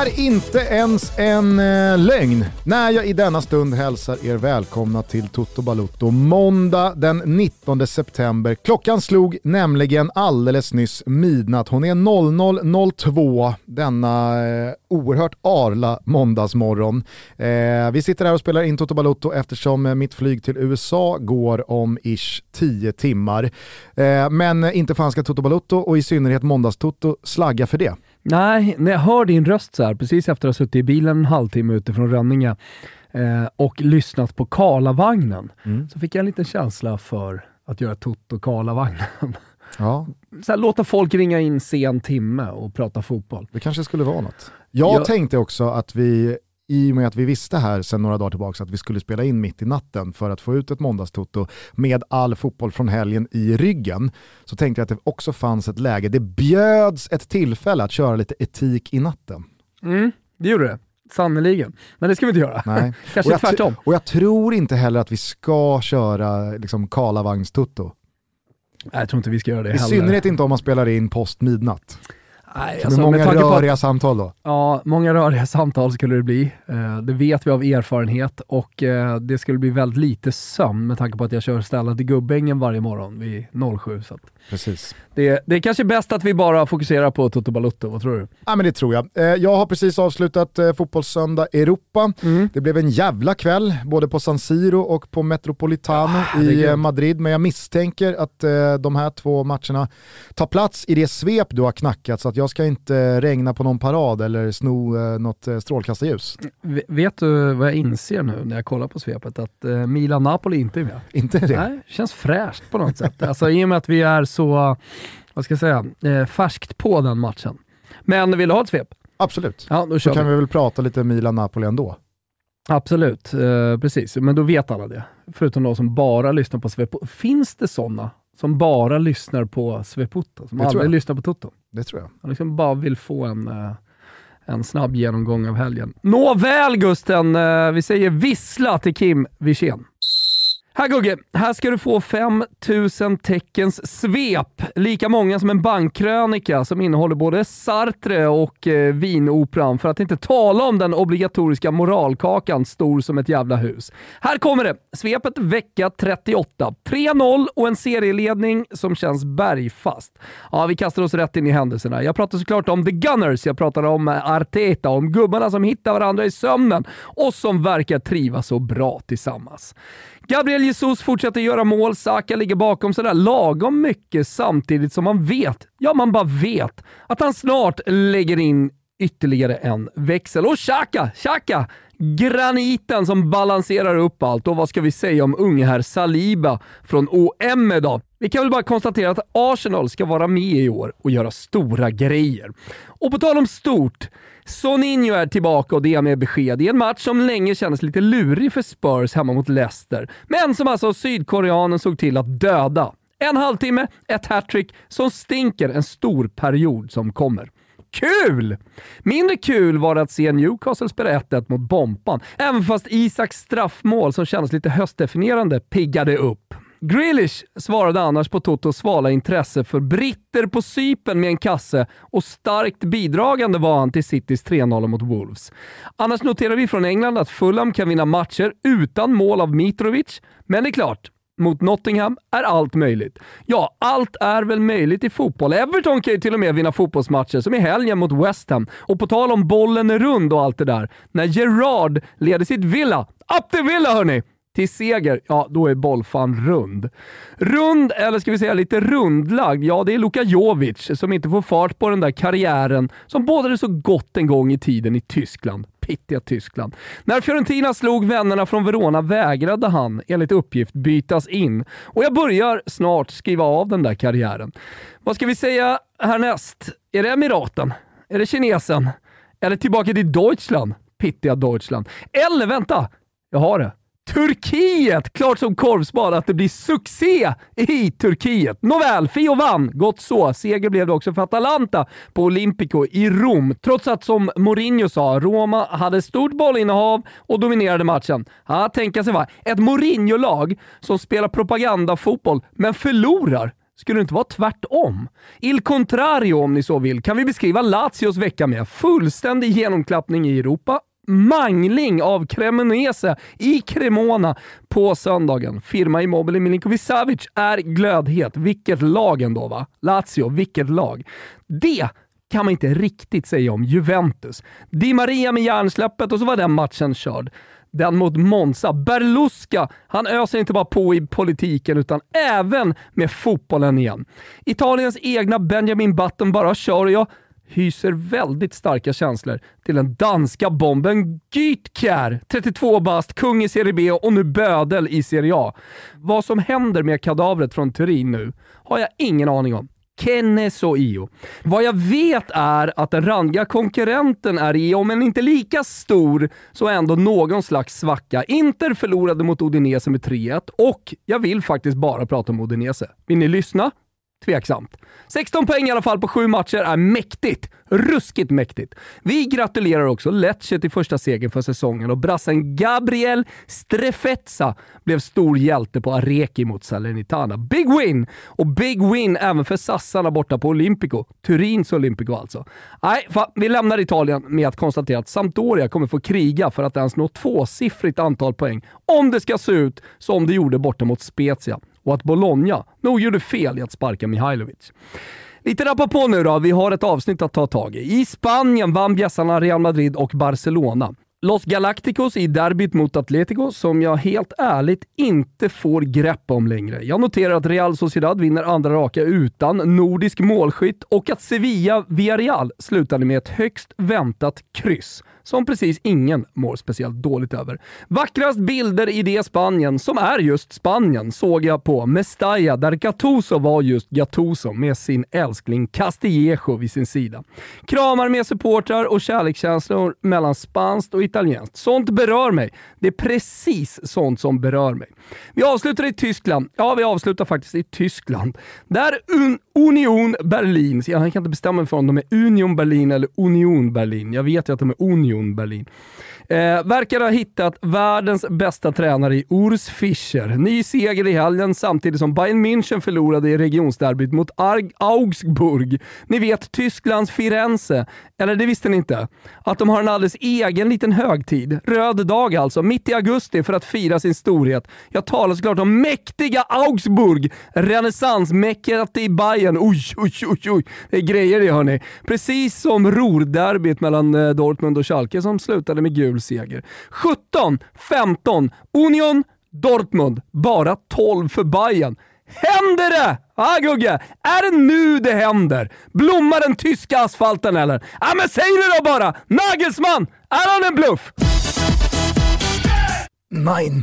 är inte ens en eh, lögn när jag i denna stund hälsar er välkomna till Toto Balutto måndag den 19 september. Klockan slog nämligen alldeles nyss midnatt. Hon är 00.02 denna eh, oerhört arla måndagsmorgon. Eh, vi sitter här och spelar in Toto Balutto eftersom eh, mitt flyg till USA går om ish 10 timmar. Eh, men inte fan ska Toto Balutto och i synnerhet Måndagstoto slagga för det. Nej, när jag hör din röst så här, precis efter att ha suttit i bilen en halvtimme ute från Rönninge eh, och lyssnat på Karlavagnen, Mm. så fick jag en liten känsla för att göra Toto Karlavagnen. Ja, Så här, låta folk ringa in sen timme och prata fotboll. Det kanske skulle vara något. Jag Ja. tänkte också att vi, i och med att vi visste här sedan några dagar tillbaka att vi skulle spela in mitt i natten för att få ut ett måndagstoto med all fotboll från helgen i ryggen, så tänkte jag att det också fanns ett läge, det bjöds ett tillfälle att köra lite etik i natten. Mm, det gjorde det. Sannerligen. Men det ska vi inte göra. Nej. Kanske och, tvärtom. och jag tror inte heller att vi ska köra liksom, Karlavagns-toto. Nej, jag tror inte vi ska göra det I heller. synnerhet inte om man spelar in post midnatt. Nej, alltså, många på att- röriga samtal då. Ja, många röriga samtal skulle det bli. Eh, det vet vi av erfarenhet och eh, det skulle bli väldigt lite sömn med tanke på att jag kör stället till Gubbängen varje morgon vid 07. Så att Precis. det, det är kanske bäst att vi bara fokuserar på Toto Balutto, vad tror du? Ja men det tror jag. Eh, Jag har precis avslutat eh, Fotbollssöndag Europa. Mm. Det blev en jävla kväll, både på San Siro och på Metropolitano i herregud. eh, Madrid. Men jag misstänker att de här två matcherna tar plats i det svep du har knackat så att jag ska inte regna på någon parad eller sno något strålkastarljus. Vet du vad jag inser nu när jag kollar på svepet? Att Milan-Napoli inte är med. Inte det? Nej, känns fräscht på något sätt. Alltså i och med att vi är så, vad ska jag säga, eh, färskt på den matchen. Men vill du ha ett svep? Absolut. Ja, då kör kan vi. vi väl prata lite Milan-Napoli ändå. Absolut, eh, precis. Men då vet alla det. Förutom de som bara lyssnar på Svepo. Finns det sådana som bara lyssnar på Svepotto? Som Det aldrig jag. lyssnar på Toto? Det tror jag. De liksom bara vill få en, eh, en snabb genomgång av helgen. Nåväl Gusten, eh, vi säger vissla till Kim Wirsén. Här Gugge, här ska du få 5000 teckens svep. Lika många som en bankkrönika som innehåller både Sartre och eh, vinoperan. För att inte tala om den obligatoriska moralkakan stor som ett jävla hus. Här kommer det! Svepet vecka 38. 3-0 och en serieledning som känns bergfast. Ja, vi kastar oss rätt in i händelserna. Jag pratar såklart om The Gunners, jag pratar om eh, Arteta, om gubbarna som hittar varandra i sömnen och som verkar trivas så bra tillsammans. Gabriel Jesus fortsätter göra mål, Saka ligger bakom sådär lagom mycket samtidigt som man vet, ja man bara vet, att han snart lägger in ytterligare en växel. Och Xhaka, Xhaka, graniten som balanserar upp allt. Och vad ska vi säga om unge herr Saliba från OM idag? Vi kan väl bara konstatera att Arsenal ska vara med i år och göra stora grejer. Och på tal om stort, Soninho är tillbaka och det med besked i en match som länge kändes lite lurig för Spurs hemma mot Leicester, men som alltså sydkoreanen såg till att döda. En halvtimme, ett hattrick som stinker en stor period som kommer. Kul! Mindre kul var det att se Newcastle spela 1-1 mot Bompan, även fast Isaks straffmål som kändes lite höstdefinierande piggade upp. Grealish svarade annars på Totos svala intresse för britter på Cypern med en kasse och starkt bidragande var han till Citys 3-0 mot Wolves. Annars noterar vi från England att Fulham kan vinna matcher utan mål av Mitrovic, men det är klart, mot Nottingham är allt möjligt. Ja, allt är väl möjligt i fotboll. Everton kan ju till och med vinna fotbollsmatcher, som i helgen mot West Ham. Och på tal om bollen är rund och allt det där. När Gerard leder sitt Villa, up the Villa hörni! Till seger, ja då är bollfan rund. Rund, eller ska vi säga lite rundlagd, ja det är Luka Jovic som inte får fart på den där karriären som bådade så gott en gång i tiden i Tyskland. Pittiga Tyskland. När Fiorentina slog vännerna från Verona vägrade han, enligt uppgift, bytas in. Och jag börjar snart skriva av den där karriären. Vad ska vi säga härnäst? Är det Emiraten? Är det kinesen? Eller tillbaka till Deutschland? Pittiga Deutschland. Eller vänta, jag har det. Turkiet! Klart som korvspad att det blir succé i Turkiet. Nåväl, Fio vann. Gott så. Seger blev det också för Atalanta på Olympico i Rom. Trots att, som Mourinho sa, Roma hade stort bollinnehav och dominerade matchen. Ja, tänka sig va, ett Mourinho-lag som spelar propagandafotboll men förlorar skulle det inte vara tvärtom? Il contrario om ni så vill kan vi beskriva Lazios vecka med. Fullständig genomklappning i Europa, mangling av Cremonese i Cremona på söndagen. Firma Immobile Milinkovic Savic är glödhet. Vilket lag ändå va? Lazio, vilket lag. Det kan man inte riktigt säga om Juventus. Di Maria med hjärnsläppet och så var den matchen körd den mot Monza. Berlusca, han öser inte bara på i politiken utan även med fotbollen igen. Italiens egna Benjamin Button bara kör och jag hyser väldigt starka känslor till den danska bomben Gytkär, 32 bast, kung i Serie B och nu bödel i Serie A. Vad som händer med kadavret från Turin nu har jag ingen aning om. Kenneso Io. Vad jag vet är att den randiga konkurrenten är i, om än inte lika stor, så ändå någon slags svacka. Inter förlorade mot Odinese med 3-1 och jag vill faktiskt bara prata om Odinese. Vill ni lyssna? Tveksamt. 16 poäng i alla fall på sju matcher är mäktigt. Ruskigt mäktigt. Vi gratulerar också Lecce till första segern för säsongen och brassen Gabriel Strefetsa blev stor hjälte på Areki mot Salernitana. Big win! Och big win även för sassarna borta på Olympico. Turins Olympico alltså. Nej, vi lämnar Italien med att konstatera att Sampdoria kommer få kriga för att ens nå tvåsiffrigt antal poäng om det ska se ut som det gjorde borta mot Spezia och att Bologna nog gjorde fel i att sparka Mihailovic. Lite rappa på nu då, vi har ett avsnitt att ta tag i. I Spanien vann bjässarna Real Madrid och Barcelona. Los Galacticos i derbyt mot Atletico som jag helt ärligt inte får grepp om längre. Jag noterar att Real Sociedad vinner andra raka utan nordisk målskytt och att Sevilla Villarreal slutade med ett högst väntat kryss som precis ingen mår speciellt dåligt över. Vackrast bilder i det Spanien, som är just Spanien, såg jag på Mestalla där Gattuso var just Gattuso med sin älskling Castillejo vid sin sida. Kramar med supportrar och kärlekskänslor mellan spanskt och italienskt. Sånt berör mig. Det är precis sånt som berör mig. Vi avslutar i Tyskland. Ja, vi avslutar faktiskt i Tyskland. Där Un Union Berlin, jag kan inte bestämma mig för om de är Union Berlin eller Union Berlin. Jag vet ju att de är Union Berlin. Eh, verkar ha hittat världens bästa tränare i Urs Fischer. Ny seger i helgen samtidigt som Bayern München förlorade i regionsderbyt mot Arg Augsburg. Ni vet Tysklands Firenze. Eller det visste ni inte? Att de har en alldeles egen liten högtid. Röd dag alltså, mitt i augusti för att fira sin storhet. Jag talar såklart om mäktiga Augsburg. Renässansmäckat i Bayern. Oj, oj, oj, oj. Det är grejer det hörni. Precis som Ruhrderbyt mellan eh, Dortmund och Schalke som slutade med gul seger. 17-15 Union Dortmund, bara 12 för Bayern. Händer det? Ja ah, Gugge, är det nu det händer? Blommar den tyska asfalten eller? Ja ah, men säg det då bara! Nagelsmann, är han en bluff? Nej.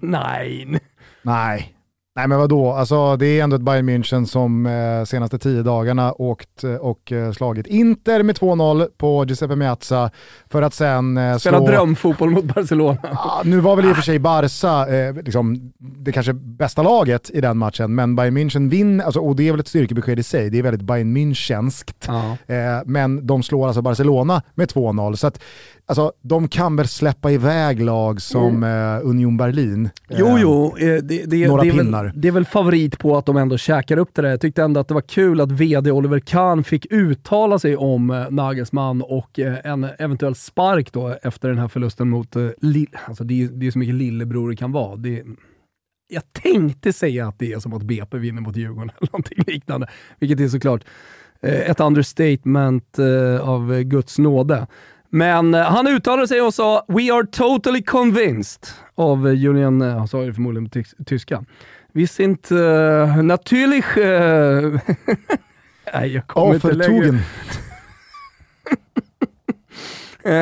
Nej. Nej. Nej men vadå, alltså, det är ändå ett Bayern München som eh, senaste tio dagarna åkt eh, och eh, slagit Inter med 2-0 på Giuseppe Meazza för att sen eh, Spela slå... drömfotboll mot Barcelona. Ah, nu var väl i och för sig Barca eh, liksom, det kanske bästa laget i den matchen, men Bayern München vinner, alltså, och det är väl ett styrkebesked i sig, det är väldigt Bayern Münchenskt. Ah. Eh, men de slår alltså Barcelona med 2-0. Så att, alltså, de kan väl släppa iväg lag som mm. eh, Union Berlin. Jo, jo. Eh, det, det, några det pinnar. Väl, det är väl favorit på att de ändå käkar upp det där. Jag tyckte ändå att det var kul att vd Oliver Kahn fick uttala sig om eh, Nagelsmann och eh, en eventuell spark då efter den här förlusten mot, eh, Lille. alltså det, är, ju så mycket lillebror det kan vara. Det, jag tänkte säga att det är som att BP vinner mot Djurgården eller någonting liknande, vilket är såklart ett understatement av Guds nåde. Men han uttalade sig och sa “We are totally convinced” av Julian, han sa det förmodligen på tyska. “Wir sind uh, natürlich...” uh, Nej, jag kommer inte längre. Uh,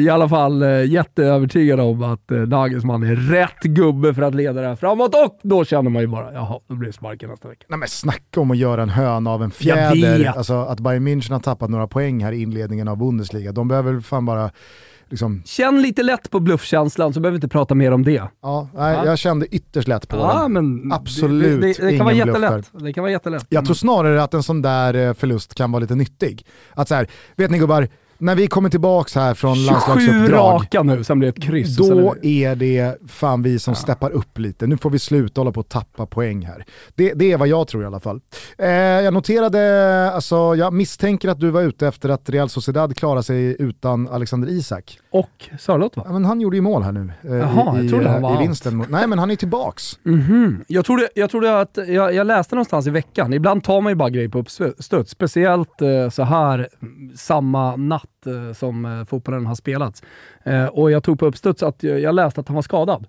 I alla fall jätteövertygad om att Nagelsmann är rätt gubbe för att leda det här framåt och då känner man ju bara, jaha, då blir det sparken nästa vecka. Nej men snacka om att göra en höna av en fjäder. Alltså att Bayern München har tappat några poäng här i inledningen av Bundesliga. De behöver fan bara liksom, Känn lite lätt på bluffkänslan så behöver vi inte prata mer om det. ja, nej, Ja. jag kände ytterst lätt på Ja, den. men Absolut det, det, det, ingen kan vara jättelätt. Det kan vara jättelätt. Jag tror snarare att en sån där eh, förlust kan vara lite nyttig. Att så här, vet ni gubbar, när vi kommer tillbaks här från 27 landslagsuppdrag, raka nu, sen blir det ett kryss. då är det- fan vi som steppar upp lite. Nu får vi sluta hålla på att tappa poäng här. Det, det är vad jag tror i alla fall. Eh, jag noterade, alltså jag misstänker att du var ute efter att Real Sociedad klarar sig utan Alexander Isak. Och Sörlott va? Ja, men han gjorde ju mål här nu eh, Jaha, jag i, trodde i, han var i vinsten. Mot, nej men han är tillbaks. Mhm. Jag, trodde, jag trodde att, jag, jag läste någonstans i veckan, ibland tar man ju bara grejer på uppstuds, speciellt eh, så här mm, samma natt sätt eh, som eh, fotbollen har spelats. Eh, och jag tog på uppstuds att jag läste att han var skadad.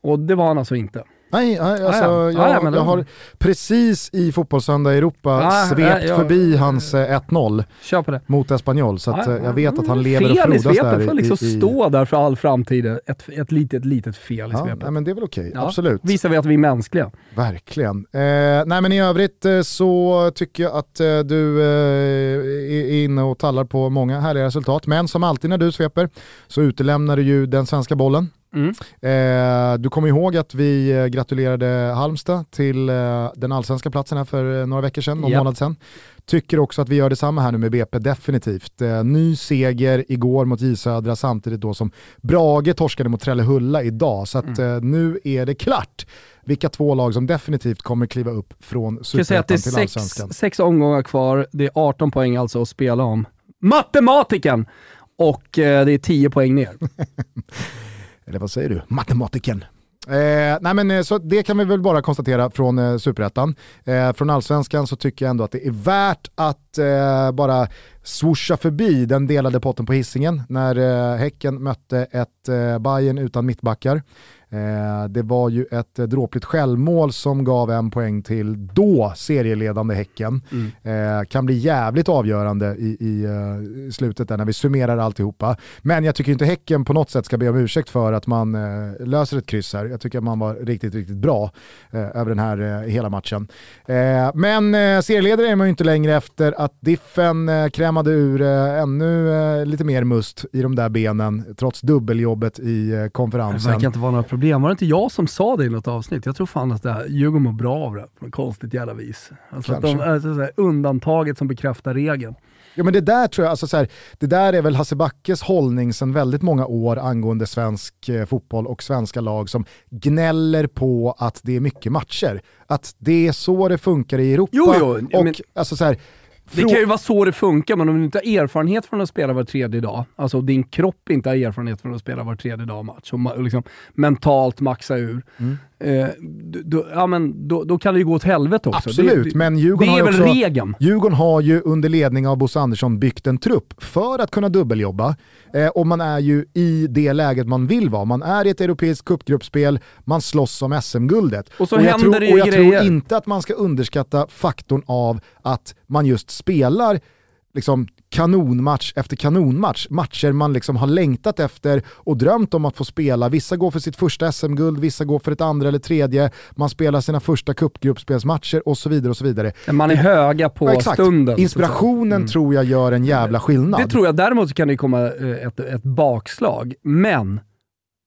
Och det var han alltså inte. Nej, nej alltså, Ah, ja. jag, Ah, ja, jag har precis i Fotbollssöndag Europa Ah, svept ja, ja. förbi hans eh, 1-0 Kör på det. mot Espanyol, så att, Ja, eh, jag vet att han mm, lever och fel i frodas svepet, där. får liksom i, stå där för all framtid. Ett, ett litet, litet fel i svepet. nej, men det är väl okej, Ja. absolut. Visar vi att vi är mänskliga. Verkligen. Eh, nej men i övrigt eh, så tycker jag att eh, du eh, är är inne och tallar på många härliga resultat. Men som alltid när du sveper så utelämnar du ju den svenska bollen. Mm. Eh, du kommer ihåg att vi eh, gratulerade Halmstad till eh, den allsvenska platsen här för eh, några veckor sedan, någon Ja. månad sedan. Tycker också att vi gör detsamma här nu med BP, definitivt. Eh, ny seger igår mot J Södra samtidigt då som Brage torskade mot Trellehulla idag. Så att Mm. eh, nu är det klart vilka två lag som definitivt kommer kliva upp från superettan till sex, allsvenskan. sex omgångar kvar, det är 18 poäng alltså att spela om. Matematiken! Och det är 10 poäng ner. Eller vad säger du? Matematiken. Eh, nej men, eh, så det kan vi väl bara konstatera från eh, Superettan. Eh, från Allsvenskan så tycker jag ändå att det är värt att eh, bara swoosha förbi den delade potten på hissingen när eh, Häcken mötte ett eh, Bayern utan mittbackar. Eh, det var ju ett eh, dråpligt självmål som gav en poäng till då serieledande Häcken. Eh, kan bli jävligt avgörande i, i slutet där när vi summerar alltihopa. Men jag tycker inte Häcken på något sätt ska be om ursäkt för att man löser ett kryss här. Jag tycker att man var riktigt, riktigt bra över den här hela matchen. Men eh, serieledare är man ju inte längre efter att Diffen eh, krämade ur ännu lite mer must i de där benen trots dubbeljobbet i eh, Det konferensen. verkar inte vara några problem. Var det inte jag som sa det i något avsnitt? Jag tror fan att det här, Djurgården mår bra av det på något konstigt jävla vis. Alltså att de, alltså, så här, undantaget som bekräftar regeln. Ja men det där tror jag, alltså så här, det där är väl Hasse Backes hållning sedan väldigt många år angående svensk eh, fotboll och svenska lag som gnäller på att det är mycket matcher. Att det är så det funkar i Europa. Jo, jo, och men- alltså så här, Det kan ju vara så det funkar, men om du inte har erfarenhet från att spela var tredje dag, alltså din kropp inte har erfarenhet från att spela var tredje dag match, och liksom mentalt maxa ur, Mm. eh, då, ja, men då, då kan det ju gå åt helvete också. Absolut, det, det, men det Djurgården har är ju väl också... regeln. Djurgården har ju under ledning av Bosse Andersson byggt en trupp för att kunna dubbeljobba. Eh, och man är ju i det läget man vill vara. Man är i ett europeiskt cupgruppspel, man slåss om SM-guldet. Och så jag händer tror, det Och jag grejer. tror inte att man ska underskatta faktorn av att man just spelar liksom kanonmatch efter kanonmatch. Matcher man liksom har längtat efter och drömt om att få spela. Vissa går för sitt första SM-guld, vissa går för ett andra eller tredje. Man spelar sina första cupgruppspelsmatcher och så vidare. och så vidare. Man är höga på Ja, stunden. Inspirationen tror jag gör en jävla skillnad. Det tror jag. Däremot kan det komma eh, ett, ett bakslag, men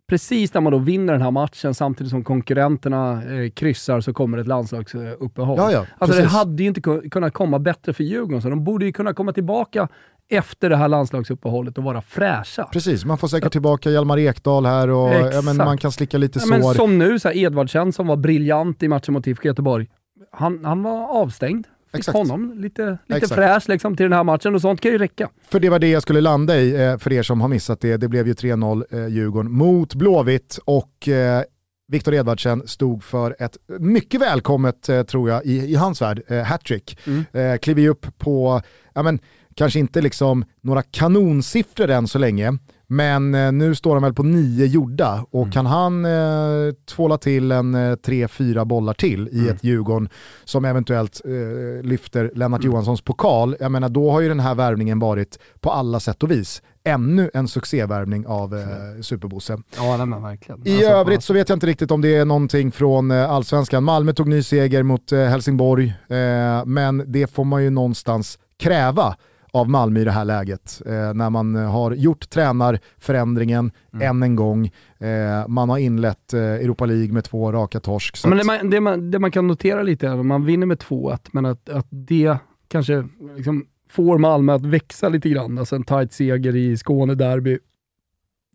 precis när man då vinner den här matchen samtidigt som konkurrenterna eh, kryssar så kommer ett landslagsuppehåll. Ja, ja, alltså det hade ju inte ku- kunnat komma bättre för Djurgården, så de borde ju kunna komma tillbaka efter det här landslagsuppehållet och vara fräscha. Precis, man får säkert tillbaka Hjalmar Ekdal här och ja, men man kan slicka lite Ja, men sår. som nu, så här, Edvardsen som var briljant i matchen mot IFK Göteborg. Han, han var avstängd. Fick Exakt. honom lite, lite fräsch liksom, till den här matchen och sånt kan ju räcka. För det var det jag skulle landa i eh, för er som har missat det. Det blev ju 3-0 eh, Djurgården mot Blåvitt och eh, Viktor Edvardsen stod för ett mycket välkommet, eh, tror jag, i, i hans värld, eh, hattrick. Mm. Eh, kliver upp på, ja men, kanske inte liksom några kanonsiffror än så länge, men eh, nu står han väl på nio gjorda och Mm. kan han eh, tvåla till en eh, tre, fyra bollar till i Mm. ett Djurgården som eventuellt eh, lyfter Lennart Johanssons pokal, jag menar då har ju den här värvningen varit på alla sätt och vis ännu en succévärvning av eh, Superbosse. Ja, men verkligen. I övrigt så vet jag inte riktigt om det är någonting från eh, allsvenskan. Malmö tog ny seger mot eh, Helsingborg, eh, men det får man ju någonstans kräva av Malmö i det här läget. Eh, när man har gjort tränarförändringen mm. än en gång. Eh, man har inlett eh, Europa League med två raka torsk. men det, man, det, man, det man kan notera lite är att man vinner med 2-1, men att, att det kanske liksom får Malmö att växa lite grann. Alltså en tight seger i Skåne derby.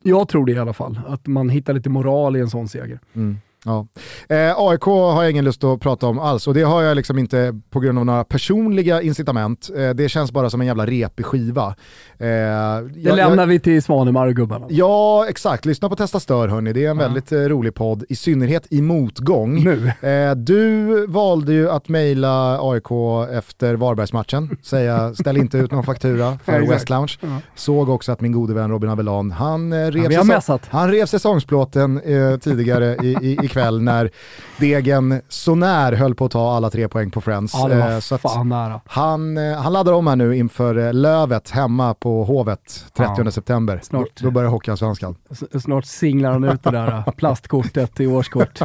Jag tror det i alla fall, att man hittar lite moral i en sån seger. Mm. Ja. Eh, AIK har jag ingen lust att prata om alls och det har jag liksom inte på grund av några personliga incitament. Eh, det känns bara som en jävla repig skiva. Eh, det jag, lämnar jag, vi till Svanemar och gubbarna. Ja, exakt. Lyssna på Testa Stör hörni, det är en ja. väldigt eh, rolig podd, i synnerhet i motgång. Nu. Eh, du valde ju att mejla AIK efter Varbergsmatchen, säga ställ inte ut någon faktura för ja, West Lounge. Ja. Såg också att min gode vän Robin Avellan, han, eh, rev, säsong, han rev säsongsplåten tidigare i, i, i kväll när Degen så när höll på att ta alla tre poäng på Friends. Ja, det var eh, så fan nära. Han, eh, han laddar om här nu inför eh, Lövet hemma på Hovet 30 ja. september. Snart, då, då börjar Hockeyallsvenskan. Snart singlar han ut det där plastkortet i årskort.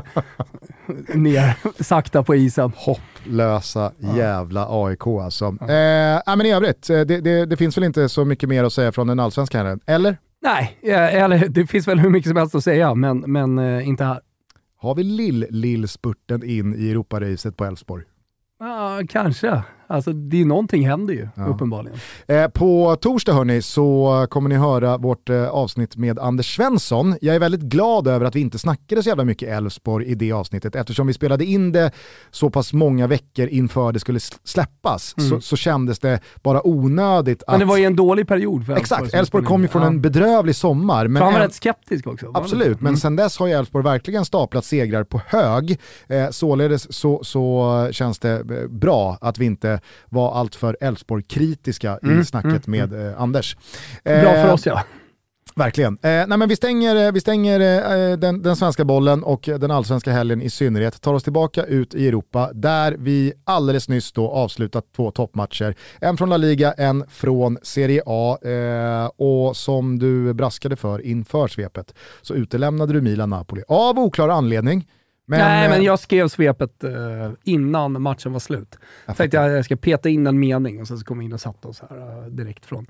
Ner sakta på isen. Hopplösa jävla AIK alltså. Ja. Eh, men i övrigt, det, det, det, finns väl inte så mycket mer att säga från den allsvenska här, eller? Nej, eller det finns väl hur mycket som helst att säga, men, men inte här. Har vi lill-lill-spurten in i Europaracet på Elfsborg? Ja, kanske. Alltså det är någonting händer ju ja. uppenbarligen. Eh, på torsdag hörni så kommer ni höra vårt eh, avsnitt med Anders Svensson. Jag är väldigt glad över att vi inte snackade så jävla mycket Elfsborg i det avsnittet eftersom vi spelade in det så pass många veckor inför det skulle släppas mm. så, så kändes det bara onödigt att... Men det var ju en dålig period för Elfsborg. Exakt, Elfsborg kom ju från ja. en bedrövlig sommar. Men han var rätt skeptisk också. Absolut, men mm. sen dess har ju Elfsborg verkligen staplat segrar på hög. Eh, således så, så känns det eh, bra att vi inte var alltför Elfsborg-kritiska mm, i snacket mm, med mm. Eh, Anders. Bra för eh, oss ja. Verkligen. Eh, nej men vi stänger, eh, vi stänger eh, den, den, svenska bollen och den allsvenska helgen i synnerhet. Tar oss tillbaka ut i Europa där vi alldeles nyss då avslutat två toppmatcher. En från La Liga, en från Serie A. Eh, och som du braskade för inför svepet så utelämnade du Milan-Napoli av oklar anledning. Men, Nej, men eh, jag skrev svepet uh, innan matchen var slut. Jag tänkte att jag ska peta in en mening och sen så kom vi in och satte oss här uh, direkt från,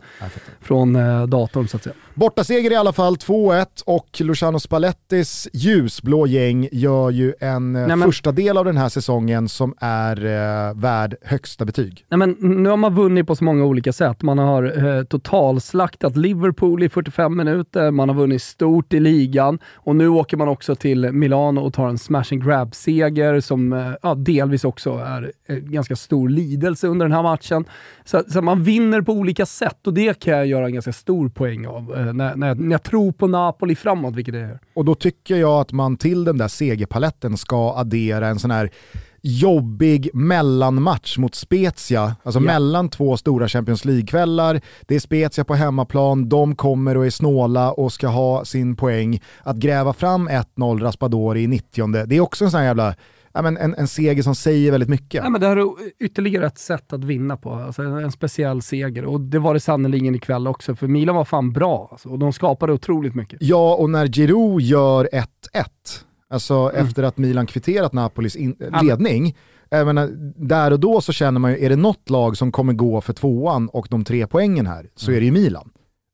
från datorn så att säga. Bortaseger i alla fall, 2-1 och Luciano Spallettis ljusblå gäng gör ju en Nej, men, första del av den här säsongen som är värd högsta betyg. Nej, men nu har man vunnit på så många olika sätt. Man har uh, totalslaktat Liverpool i 45 minuter, man har vunnit stort i ligan och nu åker man också till Milano och tar en smash smash and grab-seger som eh, ja, delvis också är eh, ganska stor lidelse under den här matchen. Så, så, man vinner på olika sätt och det kan jag göra en ganska stor poäng av eh, när, när, jag, när jag tror på Napoli framåt, vilket det är. Och då tycker jag att man till den där segerpaletten ska addera en sån här jobbig mellanmatch mot Spezia, alltså yeah. mellan två stora Champions League-kvällar. Det är Spezia på hemmaplan, de kommer och är snåla och ska ha sin poäng. Att gräva fram 1-0 Raspadori i 90 det är också en sån här jävla ja, men en, en seger som säger väldigt mycket. Ja, men det här är ytterligare ett sätt att vinna på. Alltså en, en speciell seger. Och det var det sannerligen ikväll också, för Milan var fan bra. Alltså, och de skapade otroligt mycket. Ja, och när Giroud gör 1-1, Alltså mm. efter att Milan kvitterat Napolis in, ledning. Menar, där och då så känner man ju, är det något lag som kommer gå för tvåan och de tre poängen här, så mm. är det ju Milan.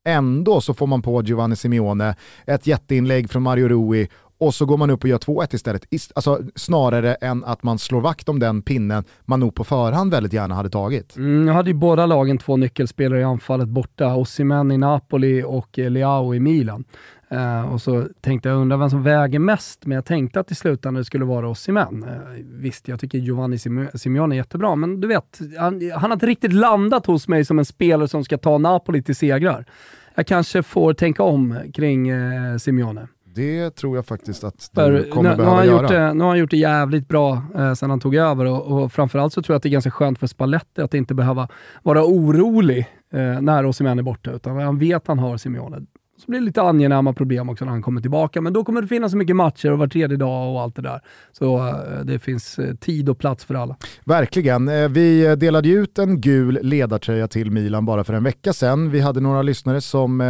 Ändå så får man på Giovanni Simeone, ett jätteinlägg från Mario Rui och så går man upp och gör 2-1 istället. Alltså, snarare än att man slår vakt om den pinnen man nog på förhand väldigt gärna hade tagit. Mm, jag hade ju båda lagen två nyckelspelare i anfallet borta, Osimhen i Napoli och Leao i Milan. Uh, och så tänkte jag, undra vem som väger mest, men jag tänkte att i slutändan det skulle vara Osimhen. Uh, visst, jag tycker Giovanni Simeone är jättebra, men du vet, han, han har inte riktigt landat hos mig som en spelare som ska ta Napoli till segrar. Jag kanske får tänka om kring uh, Simeone. Det tror jag faktiskt att du För, kommer nu, behöva nu göra. Det, nu har han gjort det jävligt bra eh, sen han tog över och, och framförallt så tror jag att det är ganska skönt för Spalletti att inte behöva vara orolig eh, när Osimhen är borta, utan han vet att han har Simeone Så blir det lite angenäma problem också när han kommer tillbaka, men då kommer det finnas så mycket matcher och var tredje dag och allt det där. Så uh, det finns uh, tid och plats för alla. Verkligen. Uh, vi delade ut en gul ledartröja till Milan bara för en vecka sedan. Vi hade några lyssnare som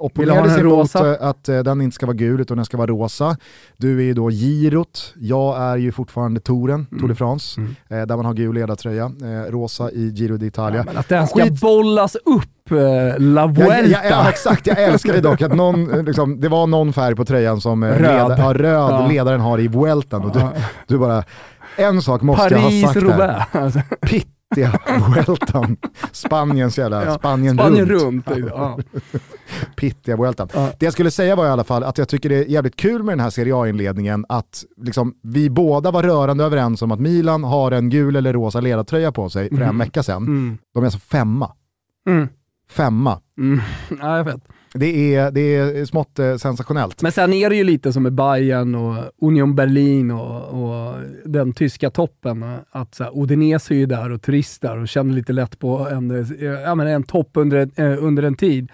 opponerade sig mot att den inte ska vara gul utan den ska vara rosa. Du är ju då girot, jag är ju fortfarande touren, mm. Tour de France, mm. där man har gul ledartröja. rosa i Giro d'Italia. Ja, att den ska Skit. bollas upp La Vuelta. Ja, ja, ja, exakt, jag älskar det dock att någon, liksom, det var någon färg på tröjan som röd, leda, ja, röd ja. ledaren har i Vueltan. Och du, du, bara, en sak måste Paris, jag ha sagt Roubaix. här. Pittiga Vueltan. Spaniens jävla, ja, Spanien, Spanien runt. runt ja. Pittiga Vueltan. Ja. Det jag skulle säga var i alla fall att jag tycker det är jävligt kul med den här Serie A-inledningen att liksom, vi båda var rörande överens om att Milan har en gul eller rosa ledartröja på sig för mm. en vecka sedan. Mm. De är alltså femma. Mm femma. Mm. Ja, jag vet. Det är, det är smått eh, sensationellt. Men sen är det ju lite som med Bayern och Union Berlin och, och den tyska toppen. Att så här, Udinese är ju där och turistar och känner lite lätt på en, eh, ja, men en topp under, eh, under en tid.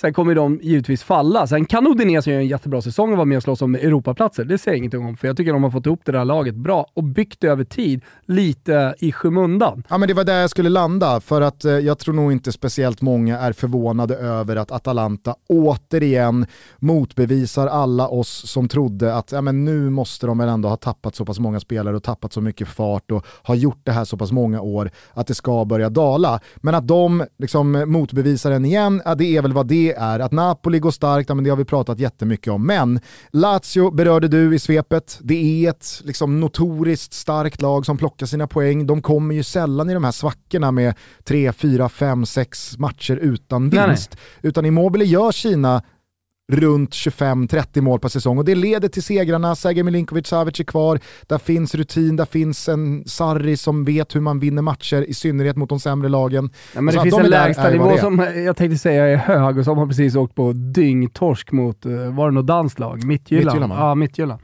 Sen kommer de givetvis falla. Sen kan Odinese göra en jättebra säsong och vara med och slåss om Europaplatser. Det säger jag ingenting om, för jag tycker de har fått ihop det där laget bra och byggt det över tid, lite i skymundan. Ja men det var där jag skulle landa, för att eh, jag tror nog inte speciellt många är förvånade över att Atalanta återigen motbevisar alla oss som trodde att ja, men nu måste de väl ändå ha tappat så pass många spelare och tappat så mycket fart och har gjort det här så pass många år att det ska börja dala. Men att de liksom motbevisar en igen, ja, det är väl vad det är att Napoli går starkt, ja, men det har vi pratat jättemycket om. Men Lazio berörde du i svepet. Det är ett liksom, notoriskt starkt lag som plockar sina poäng. De kommer ju sällan i de här svackorna med 3, 4, 5, 6 matcher utan vinst. Nej, nej. Utan Immobile gör sina runt 25-30 mål per säsong och det leder till segrarna. Sergej Milinkovic Savic är kvar, där finns rutin, där finns en Sarri som vet hur man vinner matcher, i synnerhet mot de sämre lagen. Ja, men det finns de en lägsta nivå som jag tänkte säga är hög och som har precis åkt på dyngtorsk mot, eh, var det något danskt lag? Mittjylland. Mittjylland ja, Mittjylland.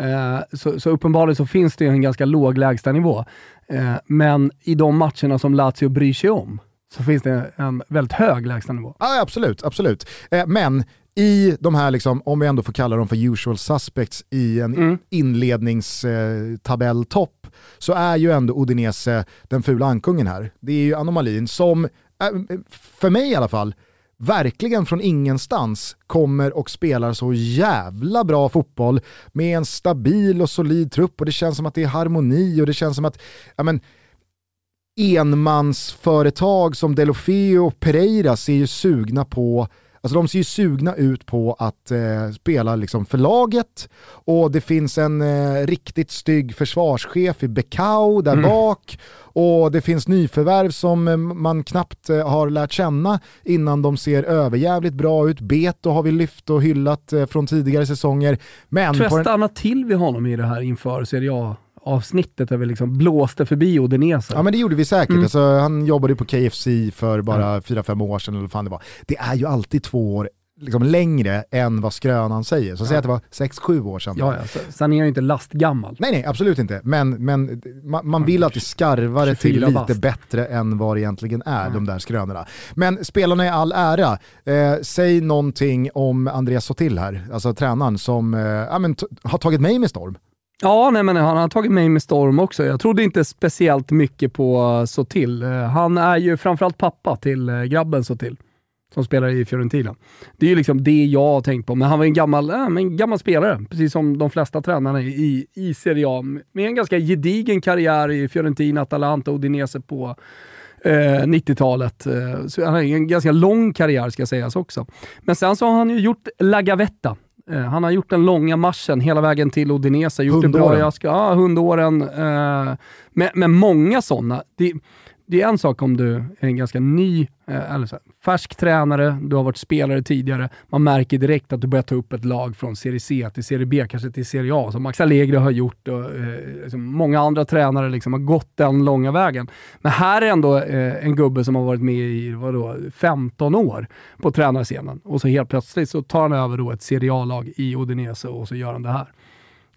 Uh, så, så uppenbarligen så finns det en ganska låg lägstanivå. Uh, men i de matcherna som Lazio bryr sig om, så finns det en väldigt hög lägstanivå. Ja, absolut, absolut. Eh, men i de här, liksom, om vi ändå får kalla dem för usual suspects i en mm. inledningstabelltopp, så är ju ändå Udinese den fula ankungen här. Det är ju anomalin som, för mig i alla fall, verkligen från ingenstans kommer och spelar så jävla bra fotboll med en stabil och solid trupp och det känns som att det är harmoni och det känns som att ja, men, enmansföretag som Delofeo och Pereira ser ju sugna på Alltså de ser ju sugna ut på att eh, spela liksom för laget och det finns en eh, riktigt stygg försvarschef i Bekau där mm. bak och det finns nyförvärv som eh, man knappt eh, har lärt känna innan de ser överjävligt bra ut. Beto har vi lyft och hyllat eh, från tidigare säsonger. Men Tror jag stannar till vid honom i det här inför Serie A avsnittet där vi liksom blåste förbi Odinese. Ja men det gjorde vi säkert. Mm. Alltså, han jobbade på KFC för bara 4-5 mm. år sedan eller vad fan det var. Det är ju alltid två år liksom längre än vad skrönan säger. Så ja. säg att det var 6-7 år sedan. Ja, ja. Sen är jag ju inte lastgammal. Nej, nej, absolut inte. Men, men man, man vill alltid skarva det till lite bast. bättre än vad det egentligen är, mm. de där skrönorna. Men spelarna i all ära, eh, säg någonting om Andreas Sotil här, alltså tränaren som eh, ja, men har tagit mig med storm. Ja, nej, men han har tagit mig med storm också. Jag trodde inte speciellt mycket på Sotil. Eh, han är ju framförallt pappa till eh, grabben Sotil som spelar i Fiorentina. Det är ju liksom det jag har tänkt på, men han var en gammal, eh, äh, en gammal spelare, precis som de flesta tränarna i, i Serie A, med en ganska gedigen karriär i Fiorentina, Atalanta och Udinese på eh, 90-talet. Så han har en ganska lång karriär ska sägas också. Men sen så har han ju gjort La Gavetta, Eh, han har gjort den långa marschen hela vägen till Odinese. Gjort hundåren. det bra i Aska. Ja, hundåren. Eh, med, med många sådana. Det, det är en sak om du är en ganska ny, eh, eller så här, färsk tränare, du har varit spelare tidigare. Man märker direkt att du börjar ta upp ett lag från Serie C till Serie B, kanske till Serie A, som Max Allegri har gjort och eh, liksom många andra tränare liksom har gått den långa vägen. Men här är ändå eh, en gubbe som har varit med i vadå, 15 år på tränarscenen och så helt plötsligt så tar han över då ett Serie A-lag i Odinese och så gör han det här.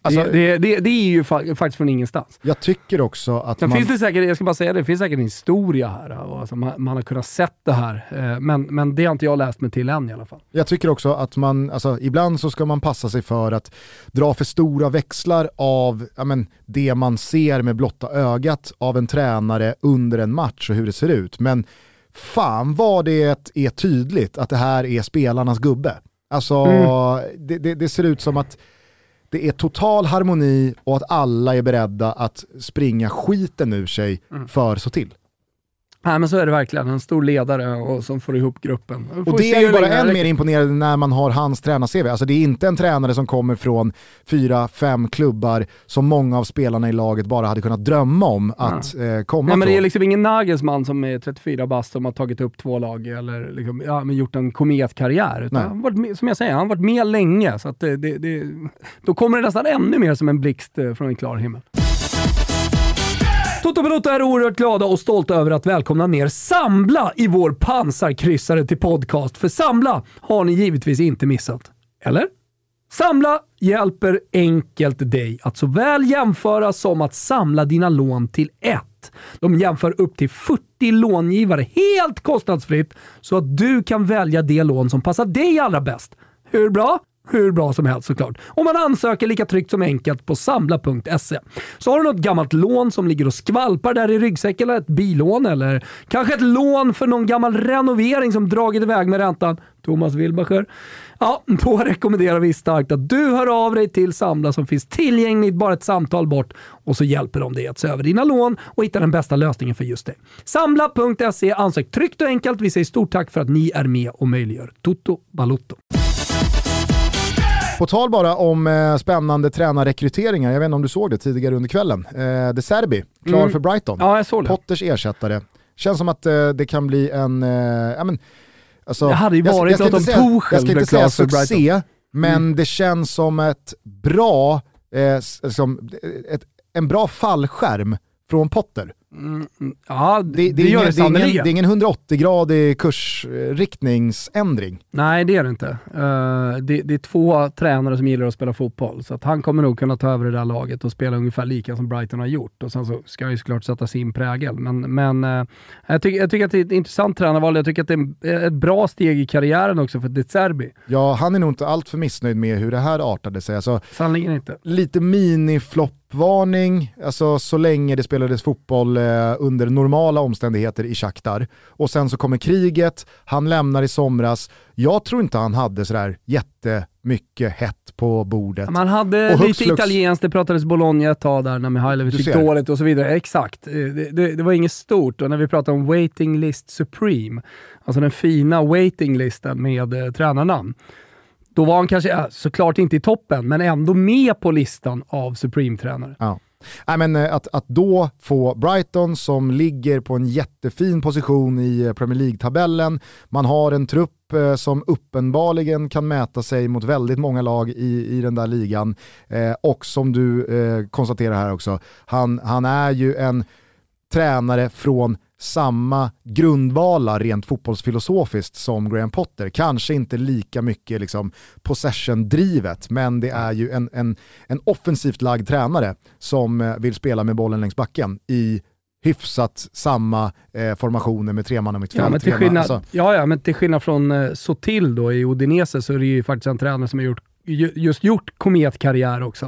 Alltså- det, det, det, är ju fa- faktiskt från ingenstans. Jag tycker också att Sen man... finns det säkert, jag ska bara säga det, det finns säkert en historia här. Alltså man, man har kunnat sett det här, eh, men, men det har inte jag läst mig till än i alla fall. Jag tycker också att man, alltså, ibland så ska man passa sig för att dra för stora växlar av ja, men, det man ser med blotta ögat av en tränare under en match och hur det ser ut. Men fan vad det är tydligt att det här är spelarnas gubbe. Alltså Mm. det, det, det ser ut som att det är total harmoni och att alla är beredda att springa skiten ur sig Mm. för så till. Nej men så är det verkligen, en stor ledare och som får ihop gruppen. Får Och det är ju bara än mer imponerande när man har hans tränar-CV. Alltså det är inte en tränare som kommer från fyra, fem klubbar som många av spelarna i laget bara hade kunnat drömma om att eh, komma Nej, men det är från. liksom ingen Nagelsmann som är 34 bast som har tagit upp två lag eller liksom, ja, men gjort en kometkarriär. Utan han har varit med, som jag säger, han har varit med länge. Så det, det, det, då kommer det nästan ännu mer som en blixt eh, från en klar himmel. Toto Balotto är oerhört glada och stolta över att välkomna ner Sambla i vår pansarkryssare till podcast. För Sambla har ni givetvis inte missat. Eller? Samla hjälper enkelt dig att såväl jämföra som att samla dina lån till ett. De jämför upp till 40 långivare helt kostnadsfritt så att du kan välja det lån som passar dig allra bäst. Hur bra? Hur bra som helst såklart. Och man ansöker lika tryggt som enkelt på samla.se. Så har du något gammalt lån som ligger och skvalpar där i ryggsäcken, eller ett bilån, eller kanske ett lån för någon gammal renovering som dragit iväg med räntan. Thomas Wilbacher. Ja, då rekommenderar vi starkt att du hör av dig till Samla som finns tillgängligt bara ett samtal bort och så hjälper de dig att se över dina lån och hitta den bästa lösningen för just dig. Samla.se, ansök tryggt och enkelt. Vi säger stort tack för att ni är med och möjliggör Toto Balotto. På tal bara om eh, spännande tränarrekryteringar, jag vet inte om du såg det tidigare under kvällen. Eh, De Serbi, klar Mm. för Brighton. Ja, jag såg det. Potters ersättare. Känns som att eh, det kan bli en... Eh, ja, men, alltså, Det hade ju varit något inte om säga- Tuchel Jag ska inte säga succé, men Mm. det känns som ett bra, eh, som, ett, en bra fallskärm från Potter. Mm, ja, det, Det, det, gör det sannerligen. det är ingen 180-gradig kursriktningsändring. Nej, det är det inte. Eh, det, det är två tränare som gillar att spela fotboll, så att han kommer nog kunna ta över det där laget och spela ungefär lika som Brighton har gjort. Och sen så ska han ju såklart sätta sin prägel. Men, men eh, jag, tycker, jag tycker att det är ett intressant tränarval. Jag tycker att det är ett bra steg i karriären också för De Zerbi. Ja, han är nog inte allt för missnöjd med hur det här artade sig. Alltså, Sannerligen inte. lite mini-floppvarning, alltså så länge det spelades fotboll eh, under normala omständigheter i Shakhtar. Och sen så kommer kriget, han lämnar i somras. Jag tror inte han hade sådär jättemycket hett på bordet. Man hade Och lite flux- italienskt, det pratades Bologna ett tag där när Mihailovic gick ser. dåligt och så vidare. Exakt. Eh, Det, det, det var inget stort. Och när vi pratar om waiting list supreme, alltså den fina waiting listen med eh, tränarnamn, då var han kanske, såklart inte i toppen, men ändå med på listan av Supreme-tränare. Ja. Nej, men, eh, att, att då få Brighton som ligger på en jättefin position i eh, Premier League-tabellen, man har en trupp eh, som uppenbarligen kan mäta sig mot väldigt många lag i, i den där ligan. Eh, och som du eh, konstaterar här också, han, han är ju en tränare från samma grundvalar rent fotbollsfilosofiskt som Graham Potter. Kanske inte lika mycket liksom possession-drivet, men det är ju en, en, en offensivt lagd tränare som eh, vill spela med bollen längs backen i hyfsat samma eh, formationer med tre man och mittfält. Ja, men till skillnad, alltså, ja, ja, men till skillnad från eh, Sotil då i Udinese så är det ju faktiskt en tränare som har gjort, just gjort kometkarriär också.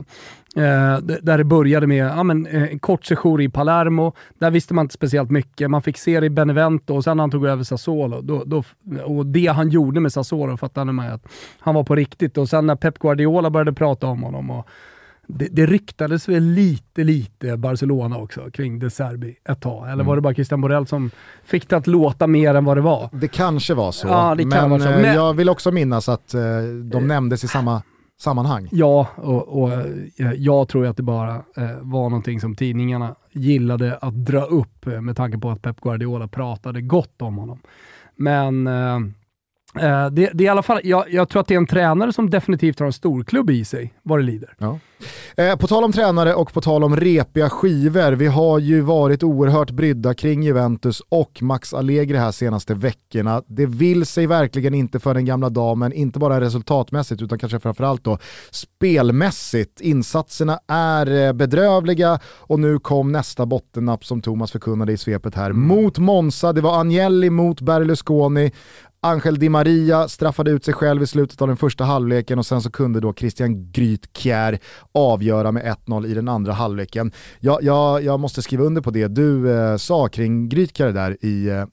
Eh, där det började med ja, men, eh, en kort sejour i Palermo. Där visste man inte speciellt mycket. Man fick se det i Benevento och sen när han tog över Sassuolo. Då, då, och det han gjorde med Sassuolo fattade man att han var på riktigt. Och sen när Pep Guardiola började prata om honom och det, det ryktades väl lite, lite Barcelona också kring De Serbi ett tag. Eller var det bara Christian Borrell som fick det att låta mer än vad det var? det kanske var så, Ja, det kan men, vara så. eh, Men- jag vill också minnas att eh, de nämndes i samma sammanhang. Ja, och, och eh, jag tror att det bara eh, var någonting som tidningarna gillade att dra upp eh, med tanke på att Pep Guardiola pratade gott om honom. Men Eh, det, det, är i alla fall, jag, jag, tror att det är en tränare som definitivt har en storklubb i sig, vad det lider. Ja. Eh, på tal om tränare och på tal om repiga skivor, vi har ju varit oerhört brydda kring Juventus och Max Allegri här senaste veckorna. Det vill sig verkligen inte för den gamla damen, inte bara resultatmässigt utan kanske framförallt då spelmässigt. Insatserna är eh, bedrövliga och nu kom nästa bottennapp som Thomas förkunnade i svepet här. Mm. Mot Monza, det var Agnelli mot Berlusconi. Angel Di Maria straffade ut sig själv i slutet av den första halvleken och sen så kunde då Christian Grytkjär avgöra med 1-0 i den andra halvleken. Jag, jag, jag måste skriva under på det du eh, sa kring Grytkjär där i eh,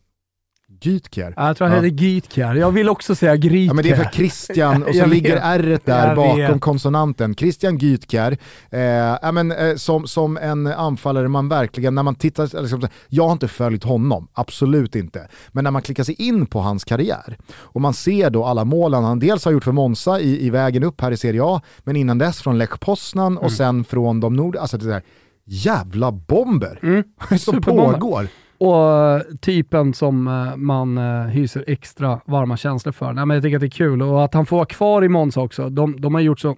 Gytkjär. Jag tror han ja. heter Gytkjär. Jag vill också säga Grytkjär. Ja, men det är för Christian och så ligger r där bakom vet. konsonanten. Christian Gytkjär, eh, ja, men, eh, som, som en anfallare man verkligen, när man tittar, liksom, jag har inte följt honom, absolut inte. Men när man klickar sig in på hans karriär och man ser då alla målen han dels har gjort för Monza i, i vägen upp här i Serie A, men innan dess från Lech Poznan och mm. sen från de nord... Alltså det där, jävla bomber mm. som pågår. Och typen som eh, man eh, hyser extra varma känslor för. Nej, men jag tycker att det är kul och att han får vara kvar i Monza också. De, de har gjort så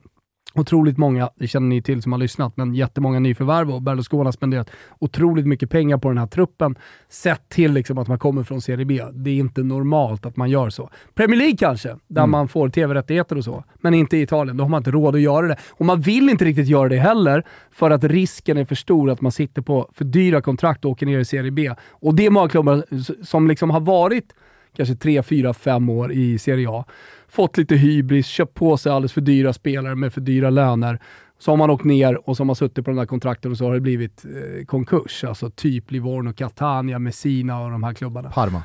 otroligt många, det känner ni till som har lyssnat, men jättemånga nyförvärv och Berlusconi har spenderat otroligt mycket pengar på den här truppen. Sett till liksom att man kommer från Serie B. Det är inte normalt att man gör så. Premier League kanske, där mm. man får tv-rättigheter och så, men inte i Italien. Då har man inte råd att göra det. Och man vill inte riktigt göra det heller, för att risken är för stor att man sitter på för dyra kontrakt och åker ner i Serie B. Och det är många klubbar som liksom har varit kanske 3, 4, 5 år i Serie A fått lite hybris, köpt på sig alldeles för dyra spelare med för dyra löner. Så har man åkt ner och så har man suttit på de där kontrakten och så har det blivit eh, konkurs. Alltså typ Livorno, Catania, Messina och de här klubbarna. Parma.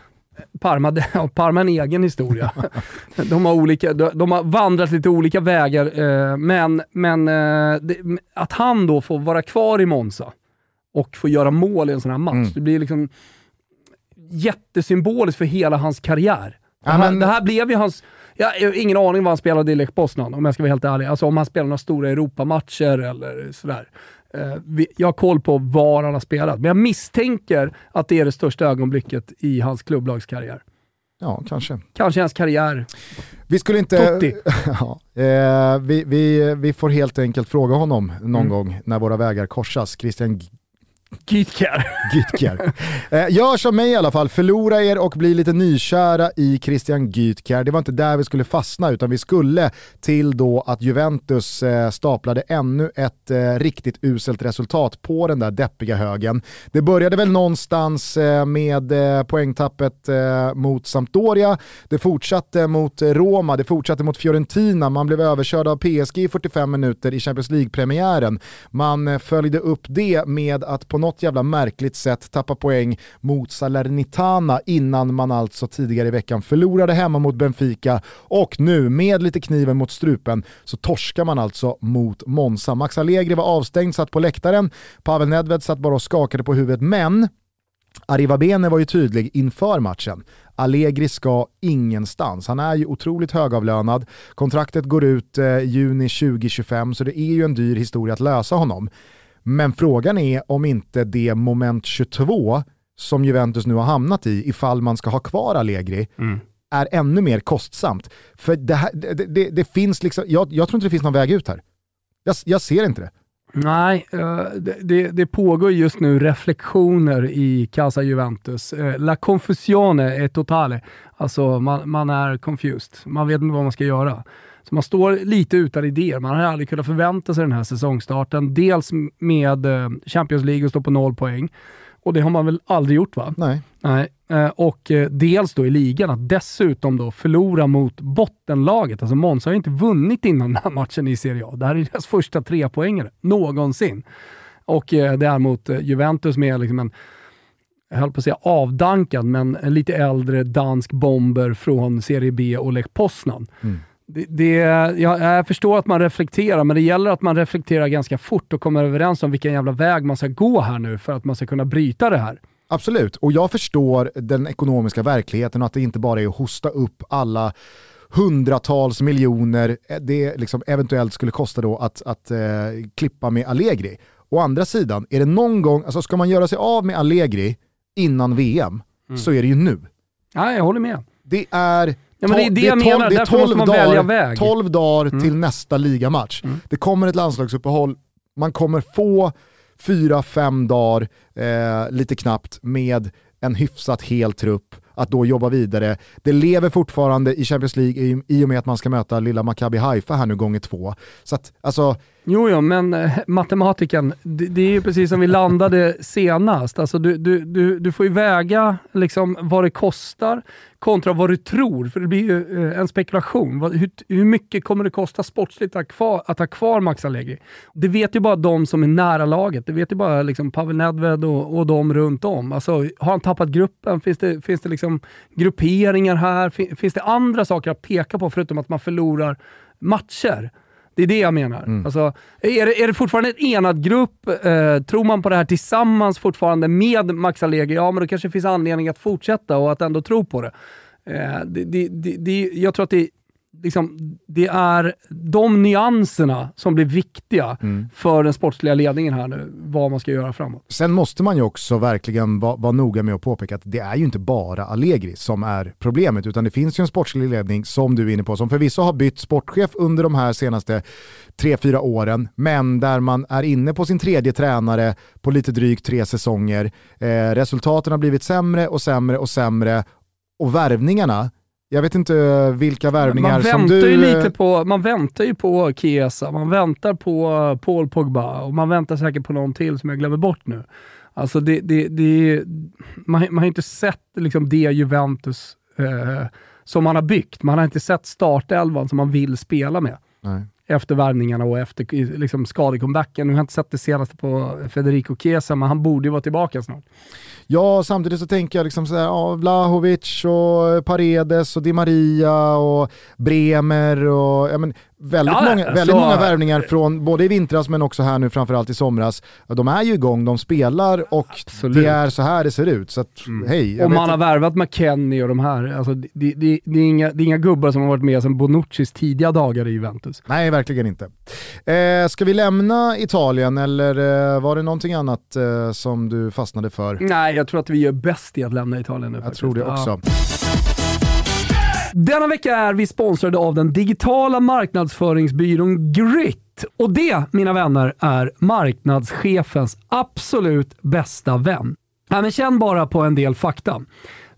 Parma, Parma är en egen historia. de, har olika, de har vandrat lite olika vägar, eh, men, men eh, det, att han då får vara kvar i Monza och få göra mål i en sån här match, mm. det blir liksom jättesymboliskt för hela hans karriär. Det här, det här blev ju hans jag har ingen aning vad han spelade i Lech Poznan, om jag ska vara helt ärlig. Alltså om han spelar några stora Europamatcher eller sådär. Uh, jag har koll på var han har spelat, men jag misstänker att det är det största ögonblicket i hans klubblagskarriär. Ja, kanske. Kanske hans karriär. Vi skulle inte... ja, eh, vi, vi, vi får helt enkelt fråga honom någon mm. gång när våra vägar korsas. Christian Gytkär. Gytkär. Eh, gör som mig i alla fall, förlora er och bli lite nykära i Christian Gytkär. Det var inte där vi skulle fastna utan vi skulle till då att Juventus eh, staplade ännu ett eh, riktigt uselt resultat på den där deppiga högen. Det började väl någonstans eh, med eh, poängtappet eh, mot Sampdoria, det fortsatte mot Roma, det fortsatte mot Fiorentina, man blev överkörd av PSG i 45 minuter i Champions League-premiären. Man följde upp det med att på något jävla märkligt sätt tappa poäng mot Salernitana innan man alltså tidigare i veckan förlorade hemma mot Benfica och nu med lite kniven mot strupen så torskar man alltså mot Monza. Max Allegri var avstängd, satt på läktaren, Pavel Nedved satt bara och skakade på huvudet men Arriva Bene var ju tydlig inför matchen. Allegri ska ingenstans. Han är ju otroligt högavlönad. Kontraktet går ut eh, juni 2025 så det är ju en dyr historia att lösa honom. Men frågan är om inte det moment 22 som Juventus nu har hamnat i, ifall man ska ha kvar Allegri, mm. är ännu mer kostsamt. För det, här, det, det, det finns liksom, jag, jag, tror inte det finns någon väg ut här. Jag, jag ser inte det. Nej, uh, det, det, pågår just nu reflektioner i Casa Juventus. Uh, la confusione è totale. Alltså man, man är confused. Man vet inte vad man ska göra. Så man står lite utan idéer. Man har aldrig kunnat förvänta sig den här säsongstarten. Dels med eh, Champions League och stå på noll poäng. Och det har man väl aldrig gjort va? Nej. Nej. Eh, och eh, dels då i ligan att dessutom då förlora mot bottenlaget. Alltså Måns har ju inte vunnit innan den här matchen i Serie A. Det här är deras första trepoängare någonsin. Och det är mot Juventus med liksom en jag höll på att säga avdankad, men en lite äldre dansk bomber från Serie B och Lech Poznan. Mm. Det, det, jag, jag, förstår att man reflekterar, men det gäller att man reflekterar ganska fort och kommer överens om vilken jävla väg man ska gå här nu för att man ska kunna bryta det här. Absolut, och jag förstår den ekonomiska verkligheten och att det inte bara är att hosta upp alla hundratals miljoner det liksom eventuellt skulle kosta då att, att eh, klippa med Allegri. Å andra sidan, är det någon gång, alltså ska man göra sig av med Allegri innan VM mm. så är det ju nu. Ja, jag håller med. Det är Ja, men det är det jag menar, det är därför måste man dagar, välja väg. 12 dagar till nästa ligamatch. Det kommer ett landslagsuppehåll, man kommer få fyra, fem dagar, eh, lite knappt, med en hyfsat hel trupp att då jobba vidare. Det lever fortfarande i Champions League i, i och med att man ska möta lilla Maccabi Haifa här nu gånger två. Så att, alltså, Jo, jo, men eh, matematiken, det, det är ju precis som vi landade senast. Alltså, du, du, du, du får ju väga liksom, vad det kostar kontra vad du tror, för det blir ju eh, en spekulation. Hur, hur mycket kommer det kosta sportsligt att, kvar, att ha kvar Max Allegri? Det vet ju bara de som är nära laget. Det vet ju bara liksom, Pavel Nedved och, och de runt om. Alltså, har han tappat gruppen? Finns det, finns det liksom grupperingar här? Fin, finns det andra saker att peka på förutom att man förlorar matcher? Det är det jag menar. Mm. Alltså, är, det, är det fortfarande en enad grupp? Eh, tror man på det här tillsammans fortfarande med Max Allegri? Ja, men då kanske det finns anledning att fortsätta och att ändå tro på det. Eh, det, det, det jag tror att det liksom, det är de nyanserna som blir viktiga mm. för den sportsliga ledningen här nu, vad man ska göra framåt. Sen måste man ju också verkligen vara, vara noga med att påpeka att det är ju inte bara Allegri som är problemet, utan det finns ju en sportslig ledning som du är inne på, som förvisso har bytt sportchef under de här senaste tre, fyra åren, men där man är inne på sin tredje tränare på lite drygt tre säsonger. Eh, resultaten har blivit sämre och sämre och sämre och värvningarna jag vet inte vilka värvningar som du... Ju lite på, man väntar ju på Chiesa, man väntar på Paul Pogba och man väntar säkert på någon till som jag glömmer bort nu. Alltså det, det, det, man, man har inte sett liksom det Juventus eh, som man har byggt. Man har inte sett startelvan som man vill spela med. Nej. Efter värvningarna och efter liksom, skadecomebacken. Nu har jag inte sett det senaste på Federico Chiesa, men han borde ju vara tillbaka snart. Ja, samtidigt så tänker jag liksom sådär, ja, Vlahovic och Paredes och Di Maria och Bremer och ja, men, väldigt, ja, många, väldigt så... många värvningar från både i vintras men också här nu framförallt i somras. De är ju igång, de spelar och Absolut. det är så här det ser ut. Så att, mm. hej. Och man har värvat McKennie och de här. Alltså, det, det, det, det, är inga, det är inga gubbar som har varit med sedan Bonuccis tidiga dagar i Juventus. Nej, verkligen inte. Eh, ska vi lämna Italien eller eh, var det någonting annat eh, som du fastnade för? Nej, jag tror att vi gör bäst i att lämna Italien nu. Jag faktiskt. tror det också. Ja. Denna vecka är vi sponsrade av den digitala marknadsföringsbyrån Grit. Och det, mina vänner, är marknadschefens absolut bästa vän. Ja, men känn bara på en del fakta.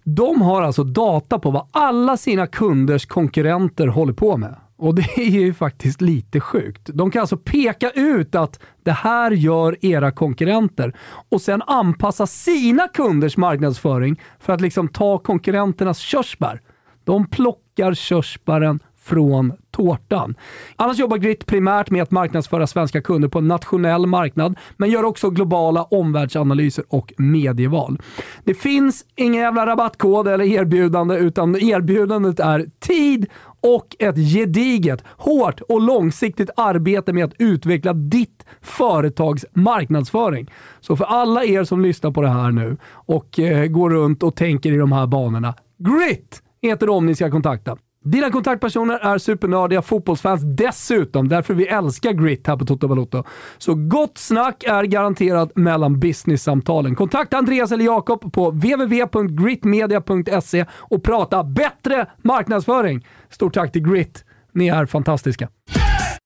De har alltså data på vad alla sina kunders konkurrenter håller på med. Och det är ju faktiskt lite sjukt. De kan alltså peka ut att det här gör era konkurrenter och sen anpassa sina kunders marknadsföring för att liksom ta konkurrenternas körsbär. De plockar körsbären från tårtan. Annars jobbar Grit primärt med att marknadsföra svenska kunder på en nationell marknad, men gör också globala omvärldsanalyser och medieval. Det finns ingen jävla rabattkod eller erbjudande, utan erbjudandet är tid och ett gediget, hårt och långsiktigt arbete med att utveckla ditt företags marknadsföring. Så för alla er som lyssnar på det här nu och eh, går runt och tänker i de här banorna, Grit! Heter de ni ska kontakta. Dina kontaktpersoner är supernördiga fotbollsfans dessutom, därför vi älskar Grit här på Toto Balotto. Så gott snack är garanterat mellan business-samtalen. Kontakta Andreas eller Jakob på www.gritmedia.se och prata bättre marknadsföring. Stort tack till Grit, ni är fantastiska.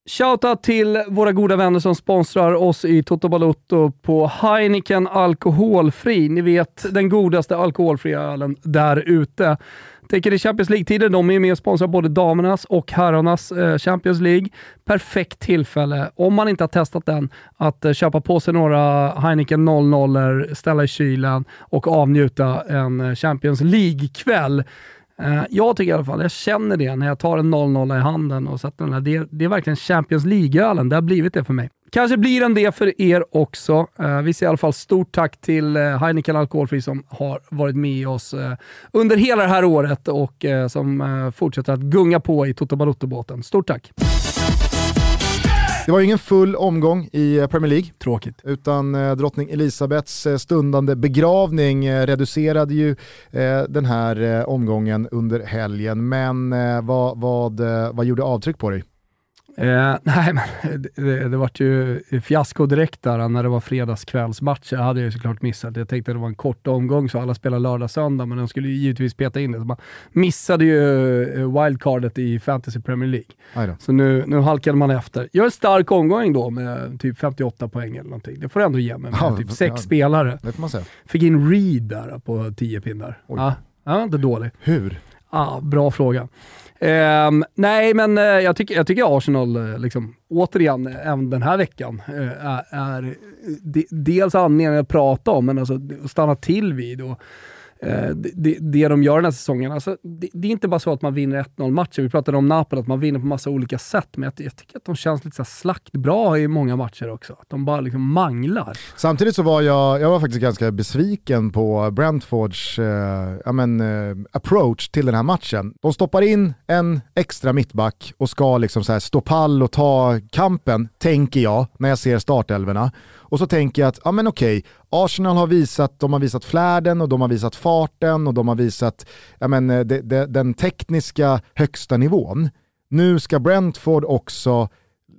Shoutout till våra goda vänner som sponsrar oss i Toto Balotto på Heineken Alkoholfri. Ni vet den godaste alkoholfria ölen där ute. Tänker i Champions League-tider, de är med och sponsrar både damernas och herrarnas eh, Champions League. Perfekt tillfälle, om man inte har testat den, att eh, köpa på sig några Heineken 00 ställa i kylen och avnjuta en eh, Champions League-kväll. Jag tycker i alla fall, jag känner det när jag tar en 00 i handen och sätter den här. Det, det är verkligen Champions League-ölen, det har blivit det för mig. Kanske blir den det för er också. Eh, vi säger i alla fall stort tack till eh, Heineken Alkoholfri som har varit med oss eh, under hela det här året och som fortsätter att gunga på i Toto Balotto-båten. Stort tack! Det var ju ingen full omgång i Premier League. Tråkigt. Utan eh, drottning Elisabeths stundande begravning eh, reducerade ju eh, den här omgången under helgen. Men vad, vad, vad gjorde avtryck på dig? Eh, nej, men det, det, vart ju fiasko direkt där när det var fredagskvällsmatcher. hade jag ju såklart missat. Jag tänkte att det var en kort omgång så alla spelar lördag, söndag, men de skulle ju givetvis peta in det. Så man missade ju eh, wildcardet i Fantasy Premier League. Så nu, nu halkade man efter. Gör en stark omgång då med typ 58 poäng eller någonting. Det får du ändå ge mig med ja, typ sex ja, spelare. Det får man säga. Fick in Reed där på 10 pinnar. Ja, ja, inte dålig. Hur? Ja, bra fråga. Um, nej, men uh, jag, tycker, jag tycker Arsenal, uh, liksom, återigen, även den här veckan, uh, är, är de, dels anledningen att prata om, men alltså stanna till vid. Och, Eh, det, det de gör den här säsongen. Alltså, det, det, är inte bara så att man vinner 1-0 matcher. Vi pratade om Napoli, att man vinner på massa olika sätt, men jag, jag tycker att de känns lite så slaktbra i många matcher också. Att de bara liksom manglar. Samtidigt så var jag, jag var faktiskt ganska besviken på Brentfords eh, men, eh, approach till den här matchen. De stoppar in en extra mittback och ska liksom så här stå pall och ta kampen, tänker jag, när jag ser startelverna. Och så tänker jag att, ja men okej, Arsenal har visat, de har visat flärden och de har visat farten och de har visat ja men, de, eh, de, den tekniska högsta nivån. Nu ska Brentford också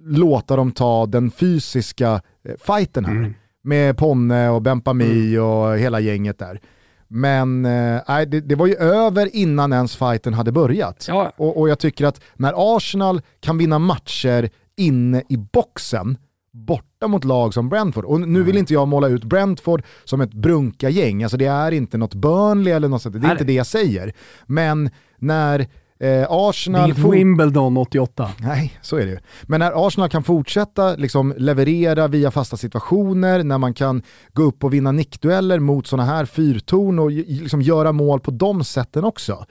låta dem ta den fysiska eh, fighten här. Mm. Med Ponne och Bempami mm. och hela gänget där. Men eh, det, det, var ju över innan ens fighten hade börjat. Ja. Och, och jag tycker att när Arsenal kan vinna matcher inne i boxen, borta mot lag som Brentford. Och nu vill inte jag måla ut Brentford som ett brunka-gäng, alltså det är inte något Burnley eller något sånt, det är inte det jag säger. Men när eh, Arsenal... Det är inget Wimbledon 88. Nej, så är det ju. Men när Arsenal kan fortsätta liksom, leverera via fasta situationer, när man kan gå upp och vinna nickdueller mot sådana här fyrtorn och liksom, göra mål på de sätten också,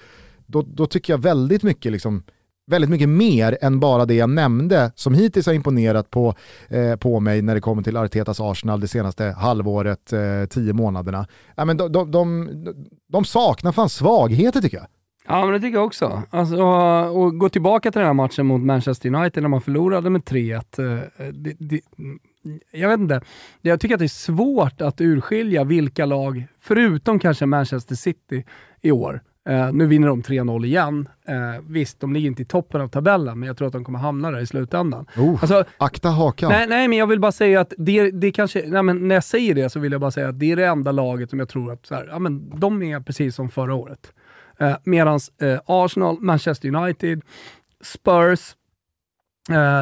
då, då tycker jag väldigt mycket liksom, väldigt mycket mer än bara det jag nämnde som hittills har imponerat på, eh, på mig när det kommer till Artetas Arsenal det senaste halvåret, eh, tio månaderna. Ja, men de, de, de, de saknar fan svagheter tycker jag. Ja, men det tycker jag också. Alltså, och gå tillbaka till den här matchen mot Manchester United när man förlorade med 3-1. Eh, det, det, jag vet inte. Jag tycker att det är svårt att urskilja vilka lag, förutom kanske Manchester City i år, Uh, nu vinner de 3-0 igen. Uh, visst, de ligger inte i toppen av tabellen, men jag tror att de kommer hamna där i slutändan. Uh, alltså, akta hakan. Nej, nej, men jag vill bara säga att det, det kanske, nej, men när jag säger det så vill jag bara säga att det är det enda laget som jag tror att så här, ja, men de är precis som förra året. Uh, Medan uh, Arsenal, Manchester United, Spurs,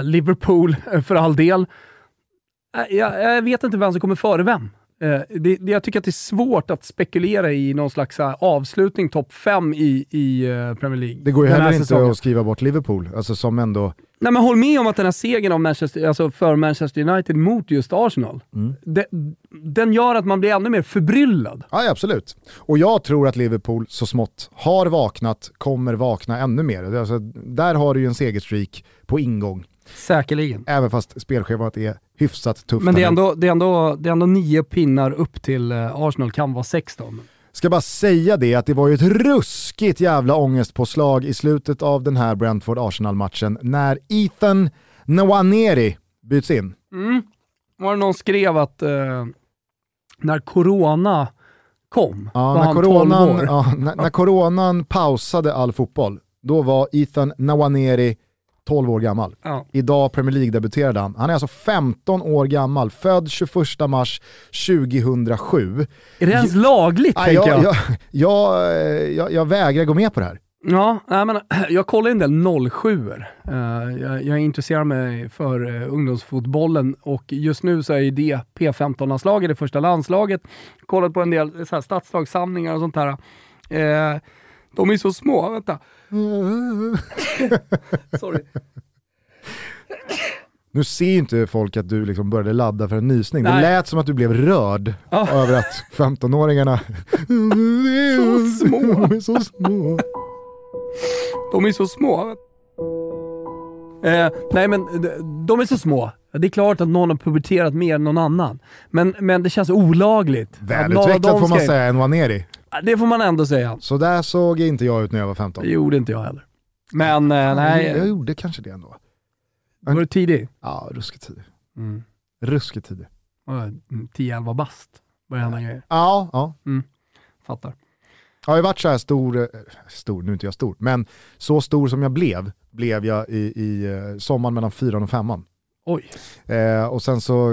Liverpool för all del. Jag, jag vet inte vem som kommer före vem. Eh, det, det, jag tycker att det är svårt att spekulera i någon slags uh, avslutning topp 5 i, i uh, Premier League. Det går ju heller inte säsongen. att skriva bort Liverpool, alltså som ändå... Nej men håll med om att den här segern av Manchester, alltså för Manchester United mot just Arsenal, mm. de, den gör att man blir ännu mer förbryllad. Ja, absolut. Och jag tror att Liverpool så smått har vaknat, kommer vakna ännu mer. Alltså, där har du ju en segerstreak på ingång. Säkerligen. Även fast spelschemat är hyfsat tufft. Men det är, ändå, det, är ändå, det är ändå nio pinnar upp till eh, Arsenal, kan vara 16. Ska bara säga det att det var ju ett ruskigt jävla ångestpåslag i slutet av den här Brentford-Arsenal-matchen när Ethan Nwaneri byts in. Mm. Var det någon skrev att eh, när corona kom, ja, var när han coronan, 12 år. Ja, när, när coronan pausade all fotboll, då var Ethan Nwaneri 12 år gammal. Ja. Idag Premier League-debuterade han. Han är alltså 15 år gammal, född 21 mars 2007. Är det ens lagligt ja, tänker jag? Jag, jag, jag, jag vägrar gå med på det här. Ja, men, jag kollar en del 07 uh, jag, jag intresserar mig för uh, ungdomsfotbollen och just nu så är det P15-landslaget, det första landslaget. Kollat på en del så här, stadslagssamlingar och sånt där. De är så små, vänta. Sorry. Nu ser inte folk att du liksom började ladda för en nysning. Nej. Det lät som att du blev rörd ah. över att 15-åringarna så små. De är så små. De är så små. Eh, nej men de är så små. Det är klart att någon har puberterat mer än någon annan. Men, men det känns olagligt. Välutvecklat får man säga än Waneri. Det får man ändå säga. Så där såg inte jag ut när jag var 15. Det gjorde inte jag heller. Men eh, nej. Jag, gjorde kanske det ändå. Var du tidig? Ja, ruskigt tidig. Mm. Ruskigt tidig. 10-11 bast började hända grejer. Ja, ja. Mm. Fattar. Jag har ju varit så här stor, eh, stor, nu är inte jag stor, men så stor som jag blev, blev jag i, i eh, sommaren mellan fyran och femman. Oj. Eh, och sen så,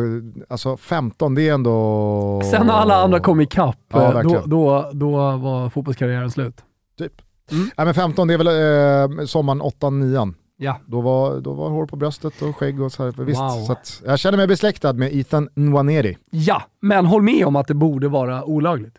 alltså 15 det är ändå... Sen har alla andra kommit ikapp, Ja, eh, då, då, då var fotbollskarriären slut. Typ. Mm. Nej men 15 det är väl eh, sommaren 8-9. Ja. Då var, då var hår på bröstet och skägg och så här. Visst, Wow. så att jag känner mig besläktad med Ethan Nwaneri. Ja, men håll med om att det borde vara olagligt.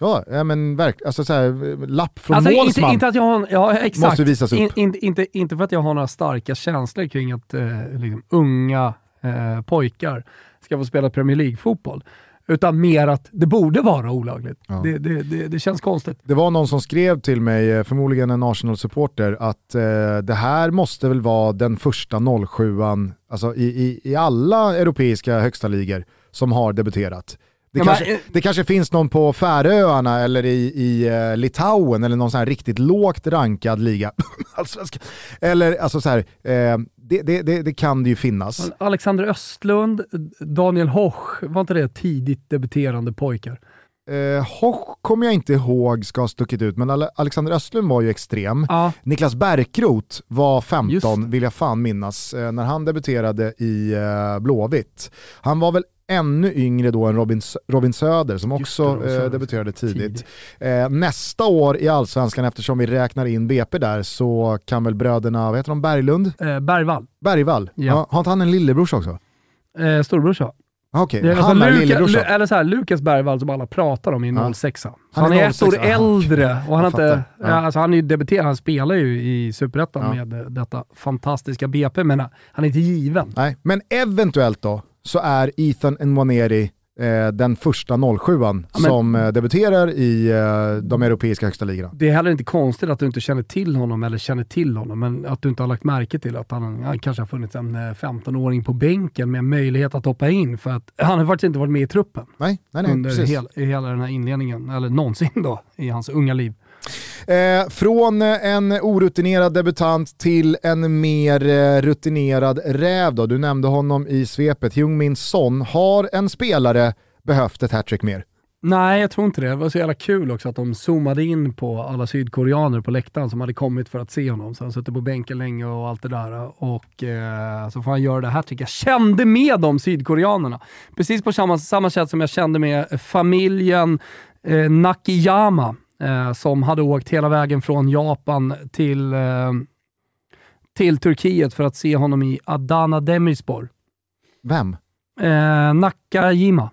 Ja, men verkligen, alltså så här, lapp från Alltså, inte, målsman. inte att jag har, ja exakt. Måste visas upp. In, in, inte, inte för att jag har några starka känslor kring att eh, liksom, unga eh, pojkar ska få spela Premier League-fotboll. Utan mer att det borde vara olagligt. Ja. Det, det, det, det känns konstigt. Det var någon som skrev till mig, eh, förmodligen en Arsenal-supporter, att eh, det här måste väl vara den första 07an alltså i, i, i alla europeiska högsta ligor som har debuterat. Det, Ja, kanske, men, eh, det kanske finns någon på Färöarna eller i, i eh, Litauen eller någon sån här riktigt lågt rankad liga. Allsvenskan. eller alltså så här, eh, det, det, det, det kan det ju finnas. Alexander Östlund, Daniel Hoch, var inte det tidigt debuterande pojkar? Eh, Hoch kommer jag inte ihåg ska ha stuckit ut, men Ale- Alexander Östlund var ju extrem. Ja, Niklas Bärkroth var Just 15, det. vill jag fan minnas, eh, när han debuterade i eh, Blåvitt. Han var väl ännu yngre då än Robin, Robin Söder som också det, eh, Söder. debuterade tidigt. Tidigt. Eh, nästa år i Allsvenskan, eftersom vi räknar in BP där, så kan väl bröderna, vad heter de, Berglund? eh, Bergvall, Bergvall? Ja. Ja. har inte han en lillebrors också? eh, storbrorsa. Okej, är han alltså är lillebrorsan. Eller så här, Lukas Bergvall som alla pratar om i Ja. 06 Så Han han, är är ett år 06, ja. äldre och han, inte. Ja. ja. alltså han är ju debuterad, han spelar ju i Superettan Ja. med eh, detta fantastiska BP, men han är inte given. Nej, men eventuellt då så är Ethan Nwaneri eh, den första 07an Ja, men- som eh, debuterar i eh, de europeiska högsta ligorna. Det är heller inte konstigt att du inte känner till honom, eller känner till honom, men att du inte har lagt märke till att han, han kanske har funnits en eh, 15-åring på bänken med möjlighet att hoppa in, för att han har faktiskt inte varit med i truppen Nej, nej, nej under hel, i hela den här inledningen, eller någonsin då, i hans unga liv. Eh, från en orutinerad debutant till en mer eh, rutinerad räv då. Du nämnde honom i svepet. Jung-min Son. Har en spelare behövt ett hattrick mer? Nej, jag tror inte det. Det var så jävla kul också att de zoomade in på alla sydkoreaner på läktaren som hade kommit för att se honom. Så han suttit på bänken länge och allt det där. Och eh, så får han göra det här tycker jag. kände med de sydkoreanerna. Precis på samma, samma sätt som jag kände med familjen eh, Nakiyama eh, som hade åkt hela vägen från Japan till, eh, till Turkiet för att se honom i Adana Demirspor. Vem? Eh, Nakajima.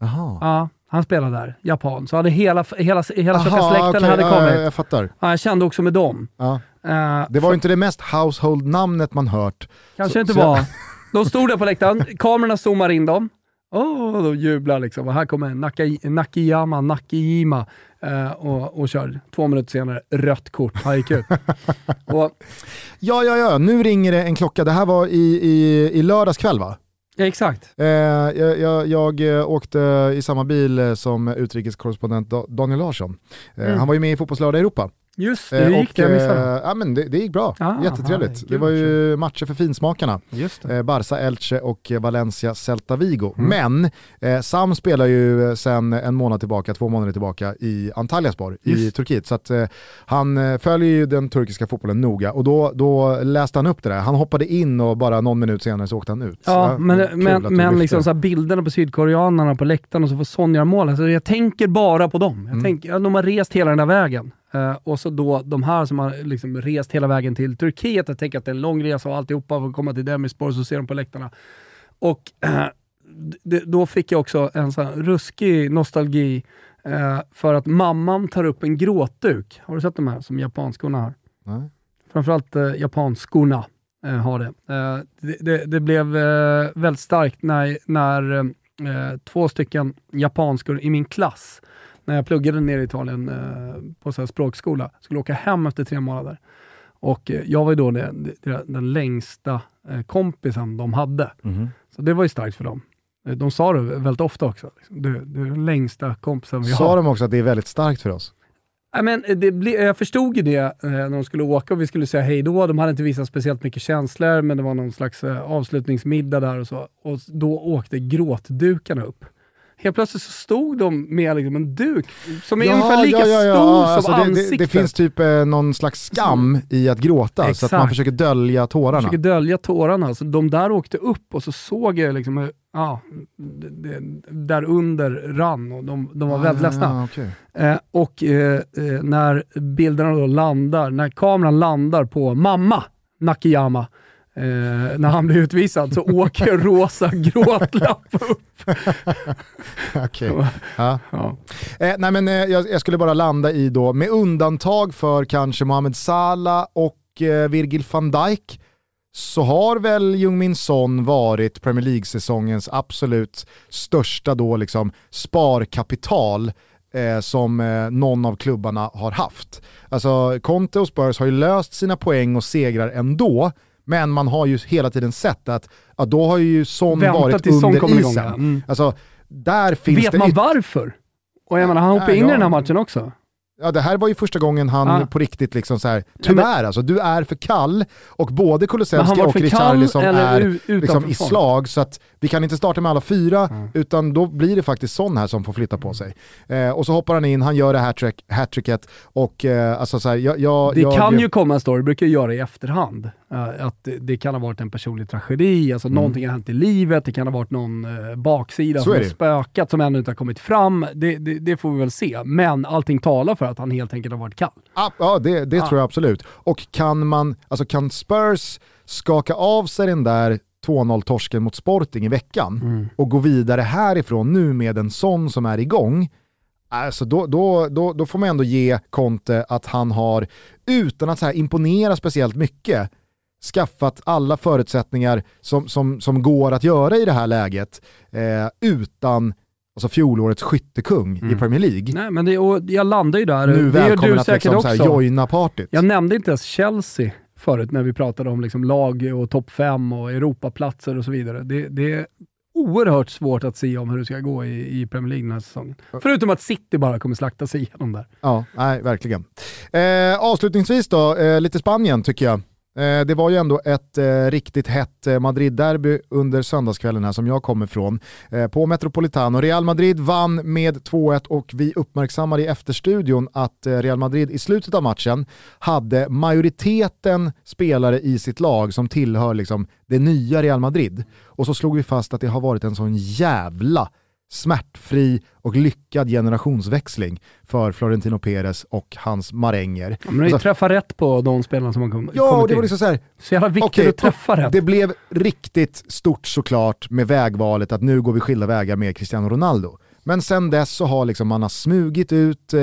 Jaha. Ja, han spelade där, japan. Så hade hela, hela, hela Aha, släkten okej, hade kommit. ja, jag fattar. Ja, jag kände också med dem. Ja. Eh, Det var ju inte det mest household-namnet man hört. kanske så- inte så- var. De stod där på läktaren, kamerorna zoomar in dem. Åh, oh, de jublar liksom. Och här kommer Naka, Nakiyama, Nakijima eh, och, och kör. Två minuter senare, rött kort. Han gick ut. och, Ja, ja, ja, nu ringer det en klocka. Det här var i, i, i lördags kväll va? ja, exakt. Eh, jag, jag, jag eh, åkte i samma bil eh, som utrikeskorrespondent Da- Daniel Larsson. Eh, Mm. Han var ju med i Fotbollslördag Europa. Just Eh, det, hur gick det? Jag missade. eh, ja, men det, det gick bra, Ah, jättetrevligt. ah, det var kul. ju matcher för finsmakarna. Just det. Eh, Barca, Elche och eh, Valencia, Celta Vigo. Mm. Men eh, Sam spelar ju eh, sen en månad tillbaka, två månader tillbaka i Antalyaspor i. Turkiet. Så att, eh, han eh, följer ju den turkiska fotbollen noga och då, då läste han upp det där. Han hoppade in och bara någon minut senare så åkte han ut. Ja, Så, men, men, men liksom det. så bilderna på sydkoreanerna på läktaren och så får Sonja mål. Alltså jag tänker bara på dem. Jag Mm. tänker, de har rest hela den där vägen. Eh, och så då de här som har liksom rest hela vägen till Turkiet. Jag tänker att det är en lång resa och alltihopa för att komma till Demirspor så ser de på läktarna. Och d- då fick jag också en sån här ruskig nostalgi eh, för att mamman tar upp en gråtduk. Har du sett de här som japanskorna har? Nej. framförallt eh, japanskorna har det. Det, det. Det blev väldigt starkt när, när två stycken japanskor i min klass, när jag pluggade nere i Italien eh, på så språkskola, skulle åka hem efter tre månader. Och eh, jag var ju då den, den, längsta eh, kompisen de hade. Mhm. Så det var ju starkt för dem. De sa det väldigt ofta också. Liksom. Du, du är den längsta kompisen vi har. Sa de också att det är väldigt starkt för oss? Ja, men det ble, jag förstod ju det när de skulle åka och vi skulle säga hej då. De hade inte visat speciellt mycket känslor, men det var någon slags avslutningsmiddag där och så. Och då åkte gråtdukarna upp. Helt plötsligt så stod de med liksom en duk som är ja, ungefär lika ja, ja, ja. stor alltså som det, ansiktet. Det, det, finns typ eh, någon slags skam i att gråta, Exakt. så att man försöker dölja tårarna. Försöker dölja tårarna. Så de där åkte upp och så såg jag liksom ja, det, där under rann och de, de var ah, väldigt ledsna. Okay. Eh, och eh, eh, när bilderna då landar, när kameran landar på mamma Nakiyama, eh, när han blir utvisad, så åker rosa gråtlapp upp. Okej. Ja. Ja. Eh, nej men, eh, jag, jag, skulle bara landa i då, med undantag för kanske Mohamed Salah och eh, Virgil van Dijk, så har väl Jungmin Son varit Premier League-säsongens absolut största då liksom sparkapital eh, som eh, någon av klubbarna har haft. Alltså Conte och Spurs har ju löst sina poäng och segrar ändå, men man har ju hela tiden sett att, att då har ju Son Vänta varit under isen. Mm. Alltså, där finns Vet det man varför? Och jag menar, han hoppade in i den här matchen också. Ja, det här var ju första gången han ah. på riktigt liksom så här, tyvärr men, alltså, du är för kall och både Kulusevski och Richarlison är liksom i slag så att vi kan inte starta med alla fyra mm. utan då blir det faktiskt sån här som får flytta på sig. Eh, och så hoppar han in, han gör det hattrick, hattricket och eh, alltså så här, jag, jag, Det jag, kan jag, ju komma en story, brukar göra i efterhand, uh, att det, det, kan ha varit en personlig tragedi, alltså mm. någonting har hänt i livet, det kan ha varit någon uh, baksida så som har spökat som ännu inte har kommit fram. Det, det, det, får vi väl se, men allting talar för att han helt enkelt har varit kall. Ja, det, det ah. tror jag absolut. Och kan man, alltså kan Spurs skaka av sig den där 2-0-torsken mot Sporting i veckan mm. och gå vidare härifrån nu med en sån som är igång, alltså då, då, då, då får man ändå ge Conte att han har, utan att så här imponera speciellt mycket, skaffat alla förutsättningar som, som, som går att göra i det här läget eh, utan alltså fjolårets skyttekung mm. i Premier League. Nej, men det, och jag landar ju där. Nu välkommen att liksom, så här, joina partyt. Jag nämnde inte ens Chelsea förut när vi pratade om liksom lag och topp fem och Europaplatser och så vidare. Det, det, är oerhört svårt att se om hur det ska gå i, i Premier League den här säsongen. Förutom att City bara kommer slakta sig igenom där. Ja, nej, verkligen. Eh, avslutningsvis då, eh, lite Spanien tycker jag. Eh, det var ju ändå ett eh, riktigt hett eh, Madrid-derby under söndagskvällen här som jag kommer från. På Metropolitano. Real Madrid vann med 2-1 och vi uppmärksammade i efterstudion att Real Madrid i slutet av matchen hade majoriteten spelare i sitt lag som tillhör liksom det nya Real Madrid. Och så slog vi fast att det har varit en sån jävla smärtfri och lyckad generationsväxling för Florentino Perez och hans maränger. Ja, men alltså, träffa rätt på de spelarna som har kommit Ja, det var liksom så här, Så jävla viktigt okay, att träffa rätt. Det blev riktigt stort såklart med vägvalet att nu går vi skilda vägar med Cristiano Ronaldo. Men sen dess så har liksom man har smugit ut eh,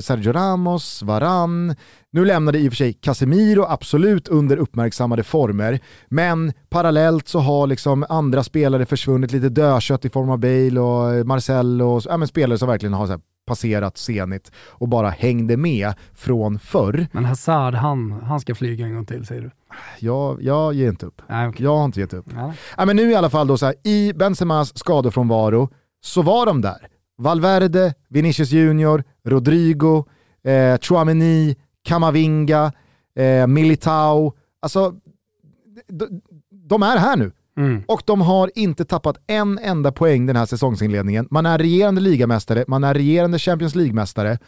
Sergio Ramos, Varan, nu lämnade i och för sig Casemiro absolut under uppmärksammade former, men parallellt så har liksom andra spelare försvunnit, lite dödkött i form av Bale och Marcelo, och, ja, men spelare som verkligen har så passerat senigt och bara hängde med från förr. Men Hazard, han, han ska flyga en gång till säger du? Jag, jag ger inte upp. Nej, okay. Jag har inte gett upp. Ja. Ja, men nu i alla fall då så här, i Benzemas skadefrånvaro så var de där. Valverde, Vinicius Junior, Rodrigo, eh, Chouameni, Kamavinga, eh, Militao. Alltså, de, de är här nu. Mm. Och de har inte tappat en enda poäng den här säsongsinledningen. Man är regerande ligamästare, man är regerande Champions League-mästare.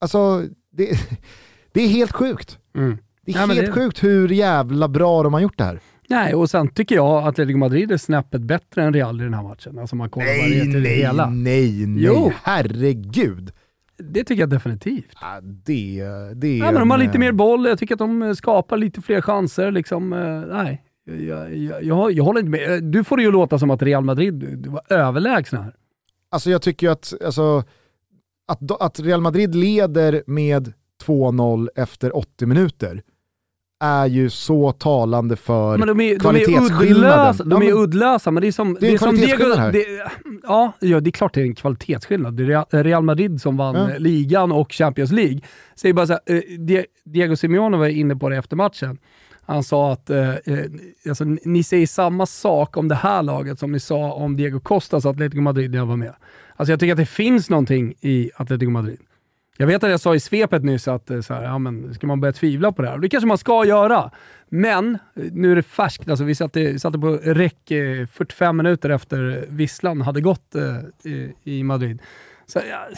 Alltså, det, det, är helt sjukt. Mm. Det är ja, helt det... sjukt hur jävla bra de har gjort det här. Nej, och sen tycker jag att Atletico Madrid är snäppet bättre än Real i den här matchen. Alltså man kollar nej, nej, det hela. nej, nej, jo. herregud. Det tycker jag definitivt. Ja, det, det ja, men de har lite mer boll, jag tycker att de skapar lite fler chanser. Liksom, eh, nej, jag, jag, jag, jag håller inte med. Du får det ju låta som att Real Madrid var överlägsna här. Alltså jag tycker ju att, alltså, att, att Real Madrid leder med 2-0 efter 80 minuter är ju så talande för men de är, kvalitetsskillnaden. De är, de är uddlösa, men det är som... Det är det är kvalitetsskillnad här. Det, ja, ja, det är klart det är en kvalitetsskillnad. Det är Real Madrid som vann ja. ligan och Champions League. Säger bara så här, eh, Diego Simeone var inne på det efter matchen. Han sa att eh, eh, alltså, ni säger samma sak om det här laget som ni sa om Diego Costas Atletico Madrid när jag var med. Alltså jag tycker att det finns någonting i Atletico Madrid. Jag vet att jag sa i svepet nyss att eh, så här, ja, men, ska man börja tvivla på det här? Det kanske man ska göra. Men, eh, nu är det färskt. Alltså, vi satte, satte på räck eh, 45 minuter efter visslan hade gått eh, i Madrid. Så, ja,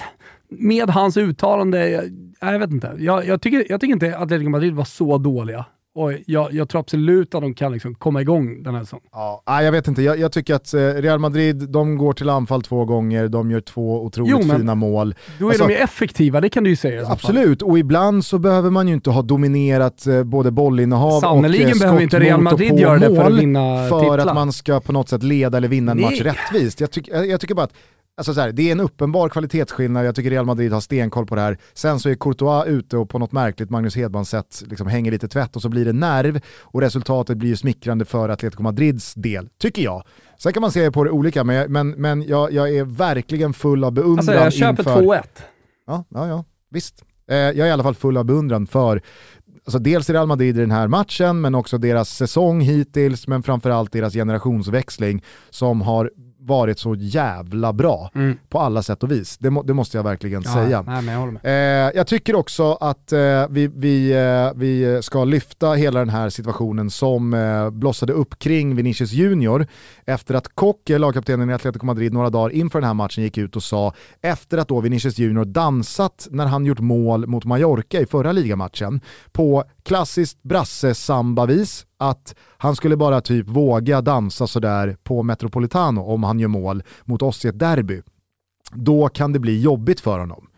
med hans uttalande, jag, jag vet inte. Jag, jag, tycker, jag tycker inte att Atletico Madrid var så dåliga. Och jag, jag, tror absolut att de kan liksom komma igång den här säsongen. Ja, jag vet inte, jag, jag, tycker att eh, Real Madrid, de går till anfall två gånger, de gör två otroligt jo, fina mål. Då är alltså, de ju effektiva, det kan du ju säga. Absolut, och ibland så behöver man ju inte ha dominerat eh, både bollinnehav Sannoliken och eh, behöver inte Real Madrid göra det för att vinna För titlar. att man ska på något sätt leda eller vinna en Nej. match rättvist. Jag, tyck, jag tycker bara att Alltså så här, det är en uppenbar kvalitetsskillnad, jag tycker Real Madrid har stenkoll på det här. Sen så är Courtois ute och på något märkligt Magnus Hedman sätt liksom hänger lite tvätt och så blir det nerv och resultatet blir ju smickrande för Atletico Madrids del, tycker jag. Sen kan man se på det olika, men, men, men jag, jag är verkligen full av beundran Alltså jag köper inför... 2-1. Ja, ja, ja, visst. Eh, jag är i alla fall full av beundran för alltså dels Real Madrid i den här matchen, men också deras säsong hittills, men framförallt deras generationsväxling som har varit så jävla bra mm. på alla sätt och vis. Det, må, det måste jag verkligen ja, säga. Nej, jag, eh, jag, tycker också att eh, vi, vi, eh, vi ska lyfta hela den här situationen som eh, blossade upp kring Vinicius Junior efter att Kocke, lagkaptenen i Atletico Madrid, några dagar inför den här matchen gick ut och sa efter att då Vinicius Junior dansat när han gjort mål mot Mallorca i förra ligamatchen på klassiskt brasse-samba-vis att han skulle bara typ våga dansa sådär på Metropolitano om han gör mål mot oss i ett derby. Då kan det bli jobbigt för honom.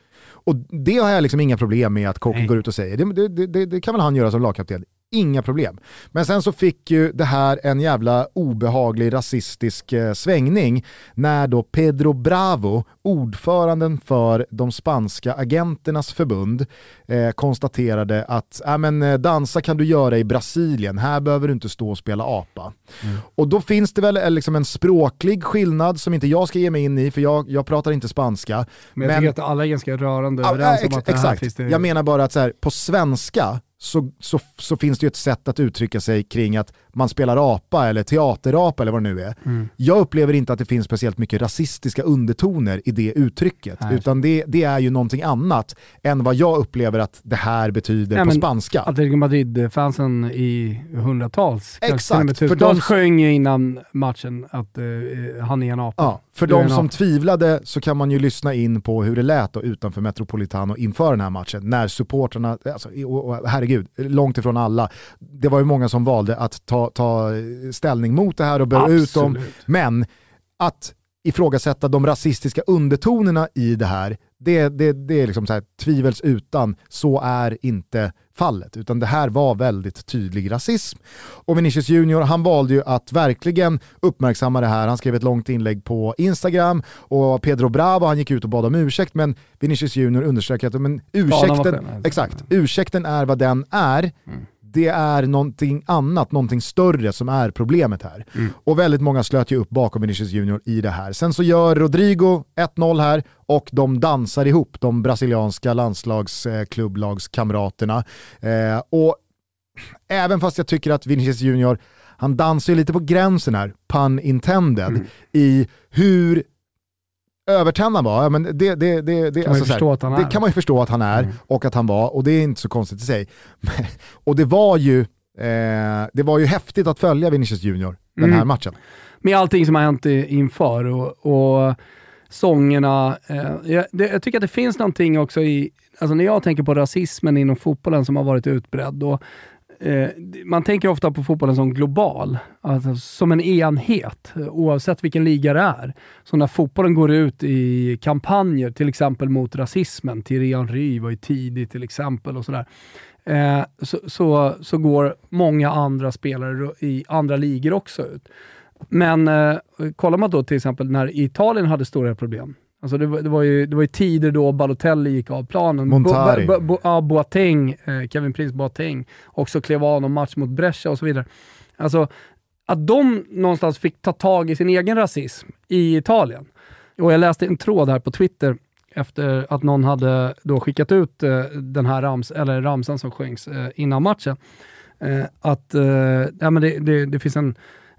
Och det har jag liksom inga problem med att Kocke går ut och säger. Det, det, det, det, kan väl han göra som lagkapten inga problem. Men sen så fick ju det här en jävla obehaglig rasistisk eh, svängning när då Pedro Bravo, ordföranden för de spanska agenternas förbund, eh, konstaterade att äh, men, eh, dansa kan du göra i Brasilien, här behöver du inte stå och spela apa. Mm. Och då finns det väl eh, liksom en språklig skillnad som inte jag ska ge mig in i, för jag, jag pratar inte spanska. Men jag men, tycker att alla är ganska rörande överens om att det här finns det... Jag menar bara att så här, på svenska så, så, så, finns det ju ett sätt att uttrycka sig kring att man spelar apa eller teaterapa eller vad det nu är. Mm. Jag upplever inte att det finns speciellt mycket rasistiska undertoner i det uttrycket, Nej. utan det, det, är ju någonting annat än vad jag upplever att det här betyder Nej, på spanska. Atletico Madrid-fansen i hundratals, Exakt. För de sjöng innan matchen att uh, han är en apa. Ja, för de som tvivlade så kan man ju lyssna in på hur det lät då utanför Metropolitano inför den här matchen, när supportrarna, alltså, och, herregud, långt ifrån alla, det var ju många som valde att ta ta, ställning mot det här och böra ut dem. Men att ifrågasätta de rasistiska undertonerna i det här, det, det, det är liksom så här, tvivelsutan, så är inte fallet. Utan det här var väldigt tydlig rasism. Och Vinicius Junior, han valde ju att verkligen uppmärksamma det här. Han skrev ett långt inlägg på Instagram och Pedro Bravo, han gick ut och bad om ursäkt, men Vinicius Junior underströk att men, ursäkten, exakt, ursäkten är vad den är. Mm det är någonting annat, någonting större som är problemet här. Mm. Och väldigt många slöt ju upp bakom Vinicius Junior i det här. Sen så gör Rodrigo 1-0 här och de dansar ihop, de brasilianska landslagsklubblagskamraterna. Eh, och även fast jag tycker att Vinicius Junior, han dansar ju lite på gränsen här, pun intended, mm. i hur övertänd han var, ja, men det, det, det, det, kan, alltså, här, det kan man ju förstå att han är mm. och att han var och det är inte så konstigt i sig. och det var ju eh, det var ju häftigt att följa Vinicius Junior den mm. här matchen. Med allting som har hänt inför och, och sångerna. Eh, jag, det, jag, tycker att det finns någonting också i, alltså när jag tänker på rasismen inom fotbollen som har varit utbredd, och Eh, man tänker ofta på fotbollen som global, alltså som en enhet, eh, oavsett vilken liga det är. Så när fotbollen går ut i kampanjer, till exempel mot rasismen, Thierry Henry var ju tidig till exempel och sådär, eh, så, så, så, går många andra spelare i andra ligor också ut. Men eh, kollar man då till exempel när Italien hade stora problem, Alltså det, var, det, var ju, det var ju tider då Balotelli gick av planen. Montari. Bo, bo, ja, Boateng, eh, Kevin Prince Boateng, också klev av någon match mot Brescia och så vidare. Alltså, att de någonstans fick ta tag i sin egen rasism i Italien. Och jag läste en tråd här på Twitter efter att någon hade då skickat ut eh, den här rams, eller ramsan som sjöngs eh, innan matchen. Eh, att eh, ja, men det, det, det finns en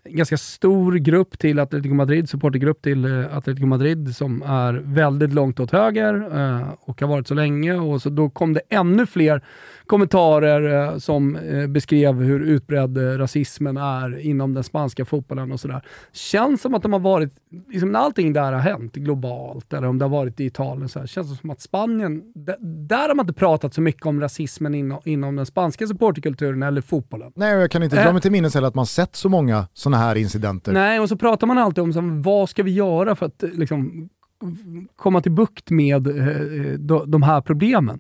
ganska stor grupp till Atletico Madrid, supportergrupp till eh, Atletico Madrid som är väldigt långt åt höger eh, och har varit så länge. Och så då kom det ännu fler kommentarer eh, som eh, beskrev hur utbredd eh, rasismen är inom den spanska fotbollen och sådär. Känns som att de har varit, liksom när allting där har hänt globalt, eller om det har varit i Italien, så här, känns det som att Spanien, där har man inte pratat så mycket om rasismen inom, inom den spanska supporterkulturen eller fotbollen. Nej, jag kan inte dra mig till minnes heller att man sett så många sådana här incidenter. Nej, och så pratar man alltid om så, vad ska vi göra för att liksom, komma till bukt med de här problemen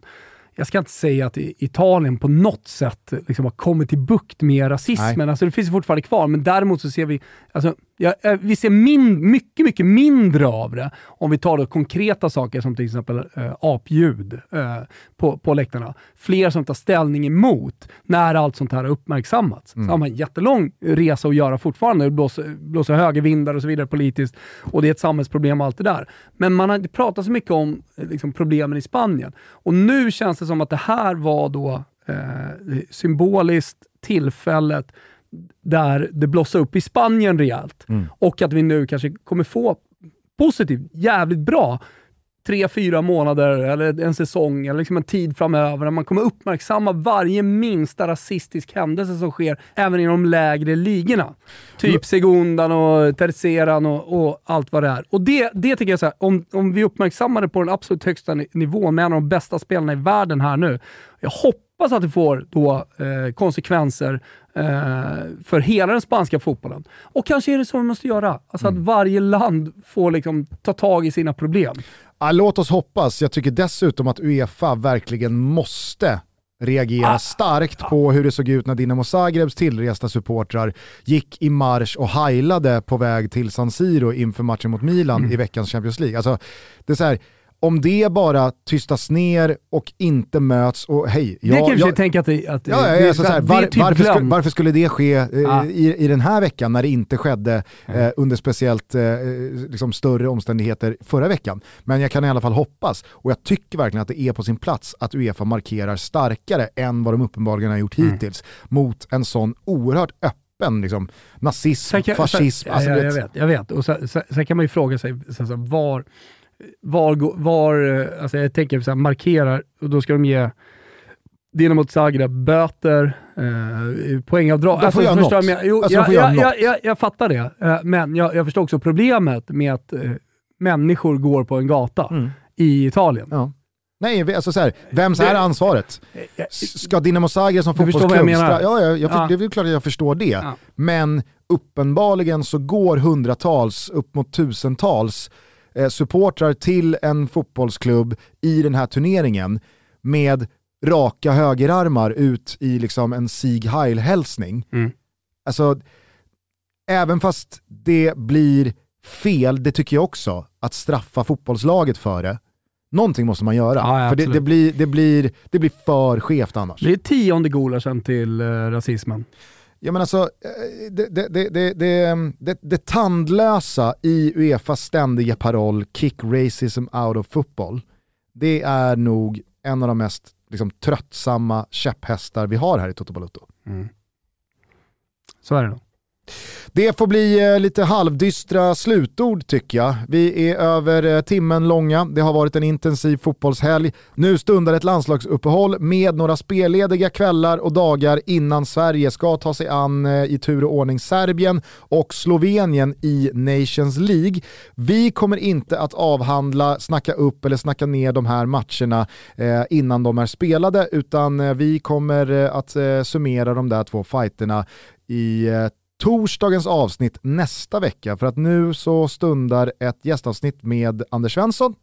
jag ska inte säga att Italien på något sätt liksom har kommit till bukt med rasismen. Alltså det finns fortfarande kvar, men däremot så ser vi, alltså, ja, eh, vi ser min, mycket, mycket mindre av det om vi tar då konkreta saker som till exempel äh, apljud äh, på, på läktarna. Fler som tar ställning emot när allt sånt här har uppmärksammats. Mm. Så har man en jättelång resa att göra fortfarande. Det blåser, blåser högervindar och så vidare politiskt och det är ett samhällsproblem och allt det där. Men man har inte pratat så mycket om liksom, problemen i Spanien. Och nu känns det som att det här var då eh, symboliskt tillfället där det blossar upp i Spanien rejält. Mm. Och att vi nu kanske kommer få positivt, jävligt bra tre, fyra månader eller en säsong eller liksom en tid framöver där man kommer uppmärksamma varje minsta rasistisk händelse som sker även i de lägre ligorna. Typ Segundan och Terceran och, och, allt vad det är. Och det, det tycker jag, så här, om, om vi uppmärksammar det på den absolut högsta nivån med en av de bästa spelarna i världen här nu. Jag hoppas att det får då eh, konsekvenser för hela den spanska fotbollen. Och kanske är det så vi måste göra. Alltså mm. att varje land får liksom ta tag i sina problem. Ja, låt oss hoppas. Jag tycker dessutom att Uefa verkligen måste reagera ah. starkt på hur det såg ut när Dinamo Zagrebs tillresta supportrar gick i marsch och heilade på väg till San Siro inför matchen mot Milan mm. i veckans Champions League. Alltså, det är så här, om det bara tystas ner och inte möts och hej. Jag, det kan jag tänka att det, att ja, det, alltså, här, var, typ varför, skulle, varför, skulle, det ske eh, ah. i, i den här veckan när det inte skedde eh, under speciellt eh, liksom större omständigheter förra veckan? Men jag kan i alla fall hoppas och jag tycker verkligen att det är på sin plats att Uefa markerar starkare än vad de uppenbarligen har gjort mm. hittills mot en sån oerhört öppen liksom, nazism, kan, fascism. Sen, alltså, ja, jag, vet, jag vet. Och sen, sen, sen kan man ju fråga sig så, så, var var, var eh, alltså jag tänker så här, markerar, och då ska de ge Dinamo Zagreb böter, eh, poängavdrag. Alltså, göra något. Jag, jo, alltså, jag, jag, jag, jag, fattar det, eh, men jag, jag förstår också problemet med att eh, människor går på en gata mm. i Italien. Ja. Nej, alltså så här, vems är ansvaret? Ska Dinamo Zagreb som fotbollsklubb... Ja, ja, jag, ja. det är klart att jag förstår det. Ja. Men uppenbarligen så går hundratals, upp mot tusentals eh, supportrar till en fotbollsklubb i den här turneringen med raka högerarmar ut i liksom en Sieg Heil-hälsning. Mm. Alltså, även fast det blir fel, det tycker jag också, att straffa fotbollslaget för det, Någonting måste man göra, ja, för det, det, blir, det, blir, det blir för skevt annars. Det är tionde gulaschen till eh, rasismen. Jag menar så, det, det, det, ehm, det, det, tandlösa i Uefas ständiga paroll “kick racism out of football” det är nog en av de mest liksom, tröttsamma käpphästar vi har här i Toto Balutto. Mm. Så är det nog. Det får bli eh, lite halvdystra slutord tycker jag. Vi är över eh, timmen långa, det har varit en intensiv fotbollshelg. Nu stundar ett landslagsuppehåll med några spellediga kvällar och dagar innan Sverige ska ta sig an eh, i tur och ordning Serbien och Slovenien i Nations League. Vi kommer inte att avhandla, snacka upp eller snacka ner de här matcherna innan de är spelade utan vi kommer att summera de där två fighterna i torsdagens avsnitt nästa vecka för att nu så stundar ett gästavsnitt med Anders Svensson.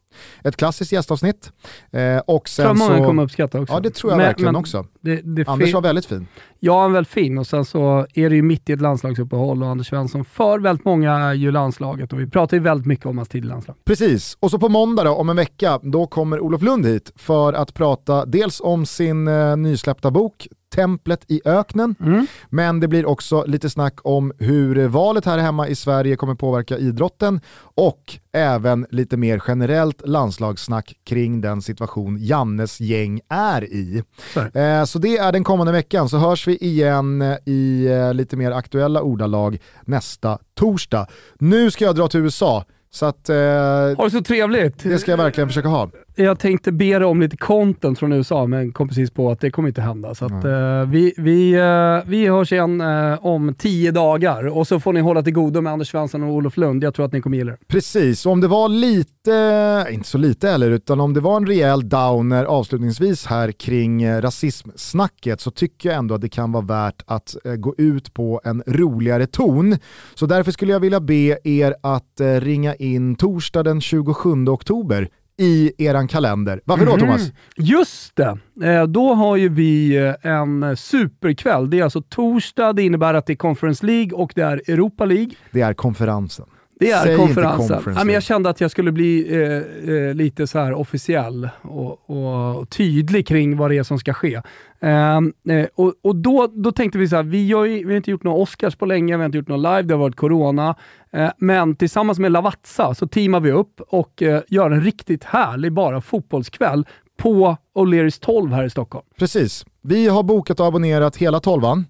Ett klassiskt gästavsnitt. Eh, och sen tror många så... kommer uppskatta också. Ja det tror jag men, verkligen men också. Det, det Anders var väldigt fin. Ja, han var väldigt fin och sen så är det ju mitt i ett landslagsuppehåll och Anders Svensson för väldigt många är ju landslaget och vi pratar ju väldigt mycket om hans tid i landslag. Precis, och så på måndag då, om en vecka, då kommer Olof Lund hit för att prata dels om sin eh, nysläppta bok templet i öknen. Mm. Men det blir också lite snack om hur valet här hemma i Sverige kommer påverka idrotten och även lite mer generellt landslagssnack kring den situation Jannes gäng är i. Så, eh, så det är den kommande veckan, så hörs vi igen eh, i eh, lite mer aktuella ordalag nästa torsdag. Nu ska jag dra till USA, så att, eh, ha det så trevligt! Det ska jag verkligen försöka ha. Jag tänkte be dig om lite content från USA, men kom precis på att det kommer inte hända. Så att, mm. eh, vi, vi, eh, vi hörs igen eh, om tio dagar och så får ni hålla till godo med Anders Svensson och Olof Lund. Jag tror att ni kommer gilla det. Precis, och om det var lite, inte så lite heller, utan om det var en rejäl downer avslutningsvis här kring eh, rasismsnacket så tycker jag ändå att det kan vara värt att eh, gå ut på en roligare ton. Så därför skulle jag vilja be er att eh, ringa in torsdag den 27 oktober i eran kalender. Varför då mm. Thomas? Just det, eh, då har ju vi eh, en superkväll. Det är alltså torsdag, det innebär att det är Conference League och det är Europa League. Det är konferensen. Det är Säg konferensen. Ja, men jag kände att jag skulle bli eh, eh, lite så här officiell och, och, tydlig kring vad det är som ska ske. Ehm, eh, och, och då, då tänkte vi så här, vi, har ju, vi har inte gjort några Oscars på länge, vi har inte gjort något live, det har varit corona. Eh, men tillsammans med Lavazza så teamar vi upp och eh, gör en riktigt härlig bara fotbollskväll på O'Learys 12 här i Stockholm. Precis. Vi har bokat och abonnerat hela tolvan.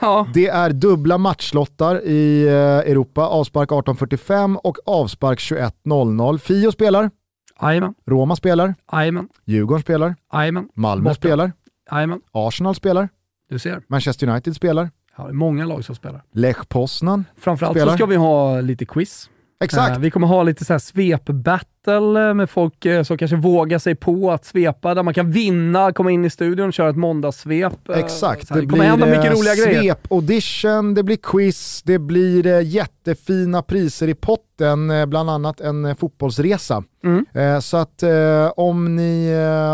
Ja. Det är dubbla matchlottar i eh, Europa, avspark 18.45 och avspark 21.00. Fio spelar. Amen. Roma spelar. Amen. Djurgården spelar. Amen. Malmö Borta. spelar. Amen. Arsenal spelar. Du ser. Manchester United spelar. Ja, det är många lag som spelar. Lech Poznan Framförallt spelar. så ska vi ha lite quiz. Exakt. Uh, vi kommer ha lite så här svep-battle med folk uh, som kanske vågar sig på att svepa, där man kan vinna, komma in i studion och köra ett måndagssvep. Exakt, det, det kommer hända mycket roliga grejer. Svep-audition, det blir quiz, det blir jättefina priser i potten, bland annat en fotbollsresa. Mm. Så att om ni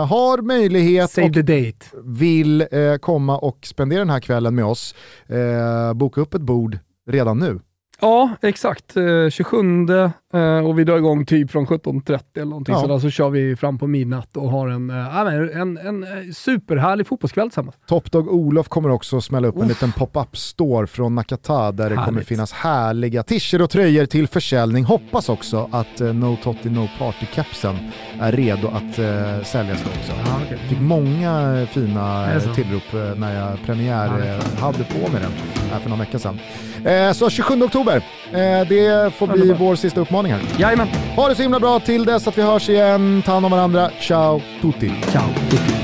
har möjlighet Save och vill komma och spendera den här kvällen med oss, boka upp ett bord redan nu. Ja, exakt. Eh, 27 och vi drar igång typ från 17.30 eller någonting ja. sådär, så kör vi fram på midnatt och har en, eh, en, en, en superhärlig fotbollskväll tillsammans. Topdog Olof kommer också smälla upp Uff. en liten pop-up store från Nakata där Härligt. det kommer finnas härliga t-shirts och tröjor till försäljning. Hoppas också att uh, No Totti No Party-kepsen är redo att uh, säljas också. Ja, okay. Fick många fina tillrop uh, när jag premiär hade på mig den här för några veckor sedan. Eh, så 27 oktober, eh, det får bli vår sista uppmaning utmaningar. Jajamän. Ha det så himla bra till dess att vi hörs igen. Ta hand om varandra. Ciao tutti. Ciao tutti.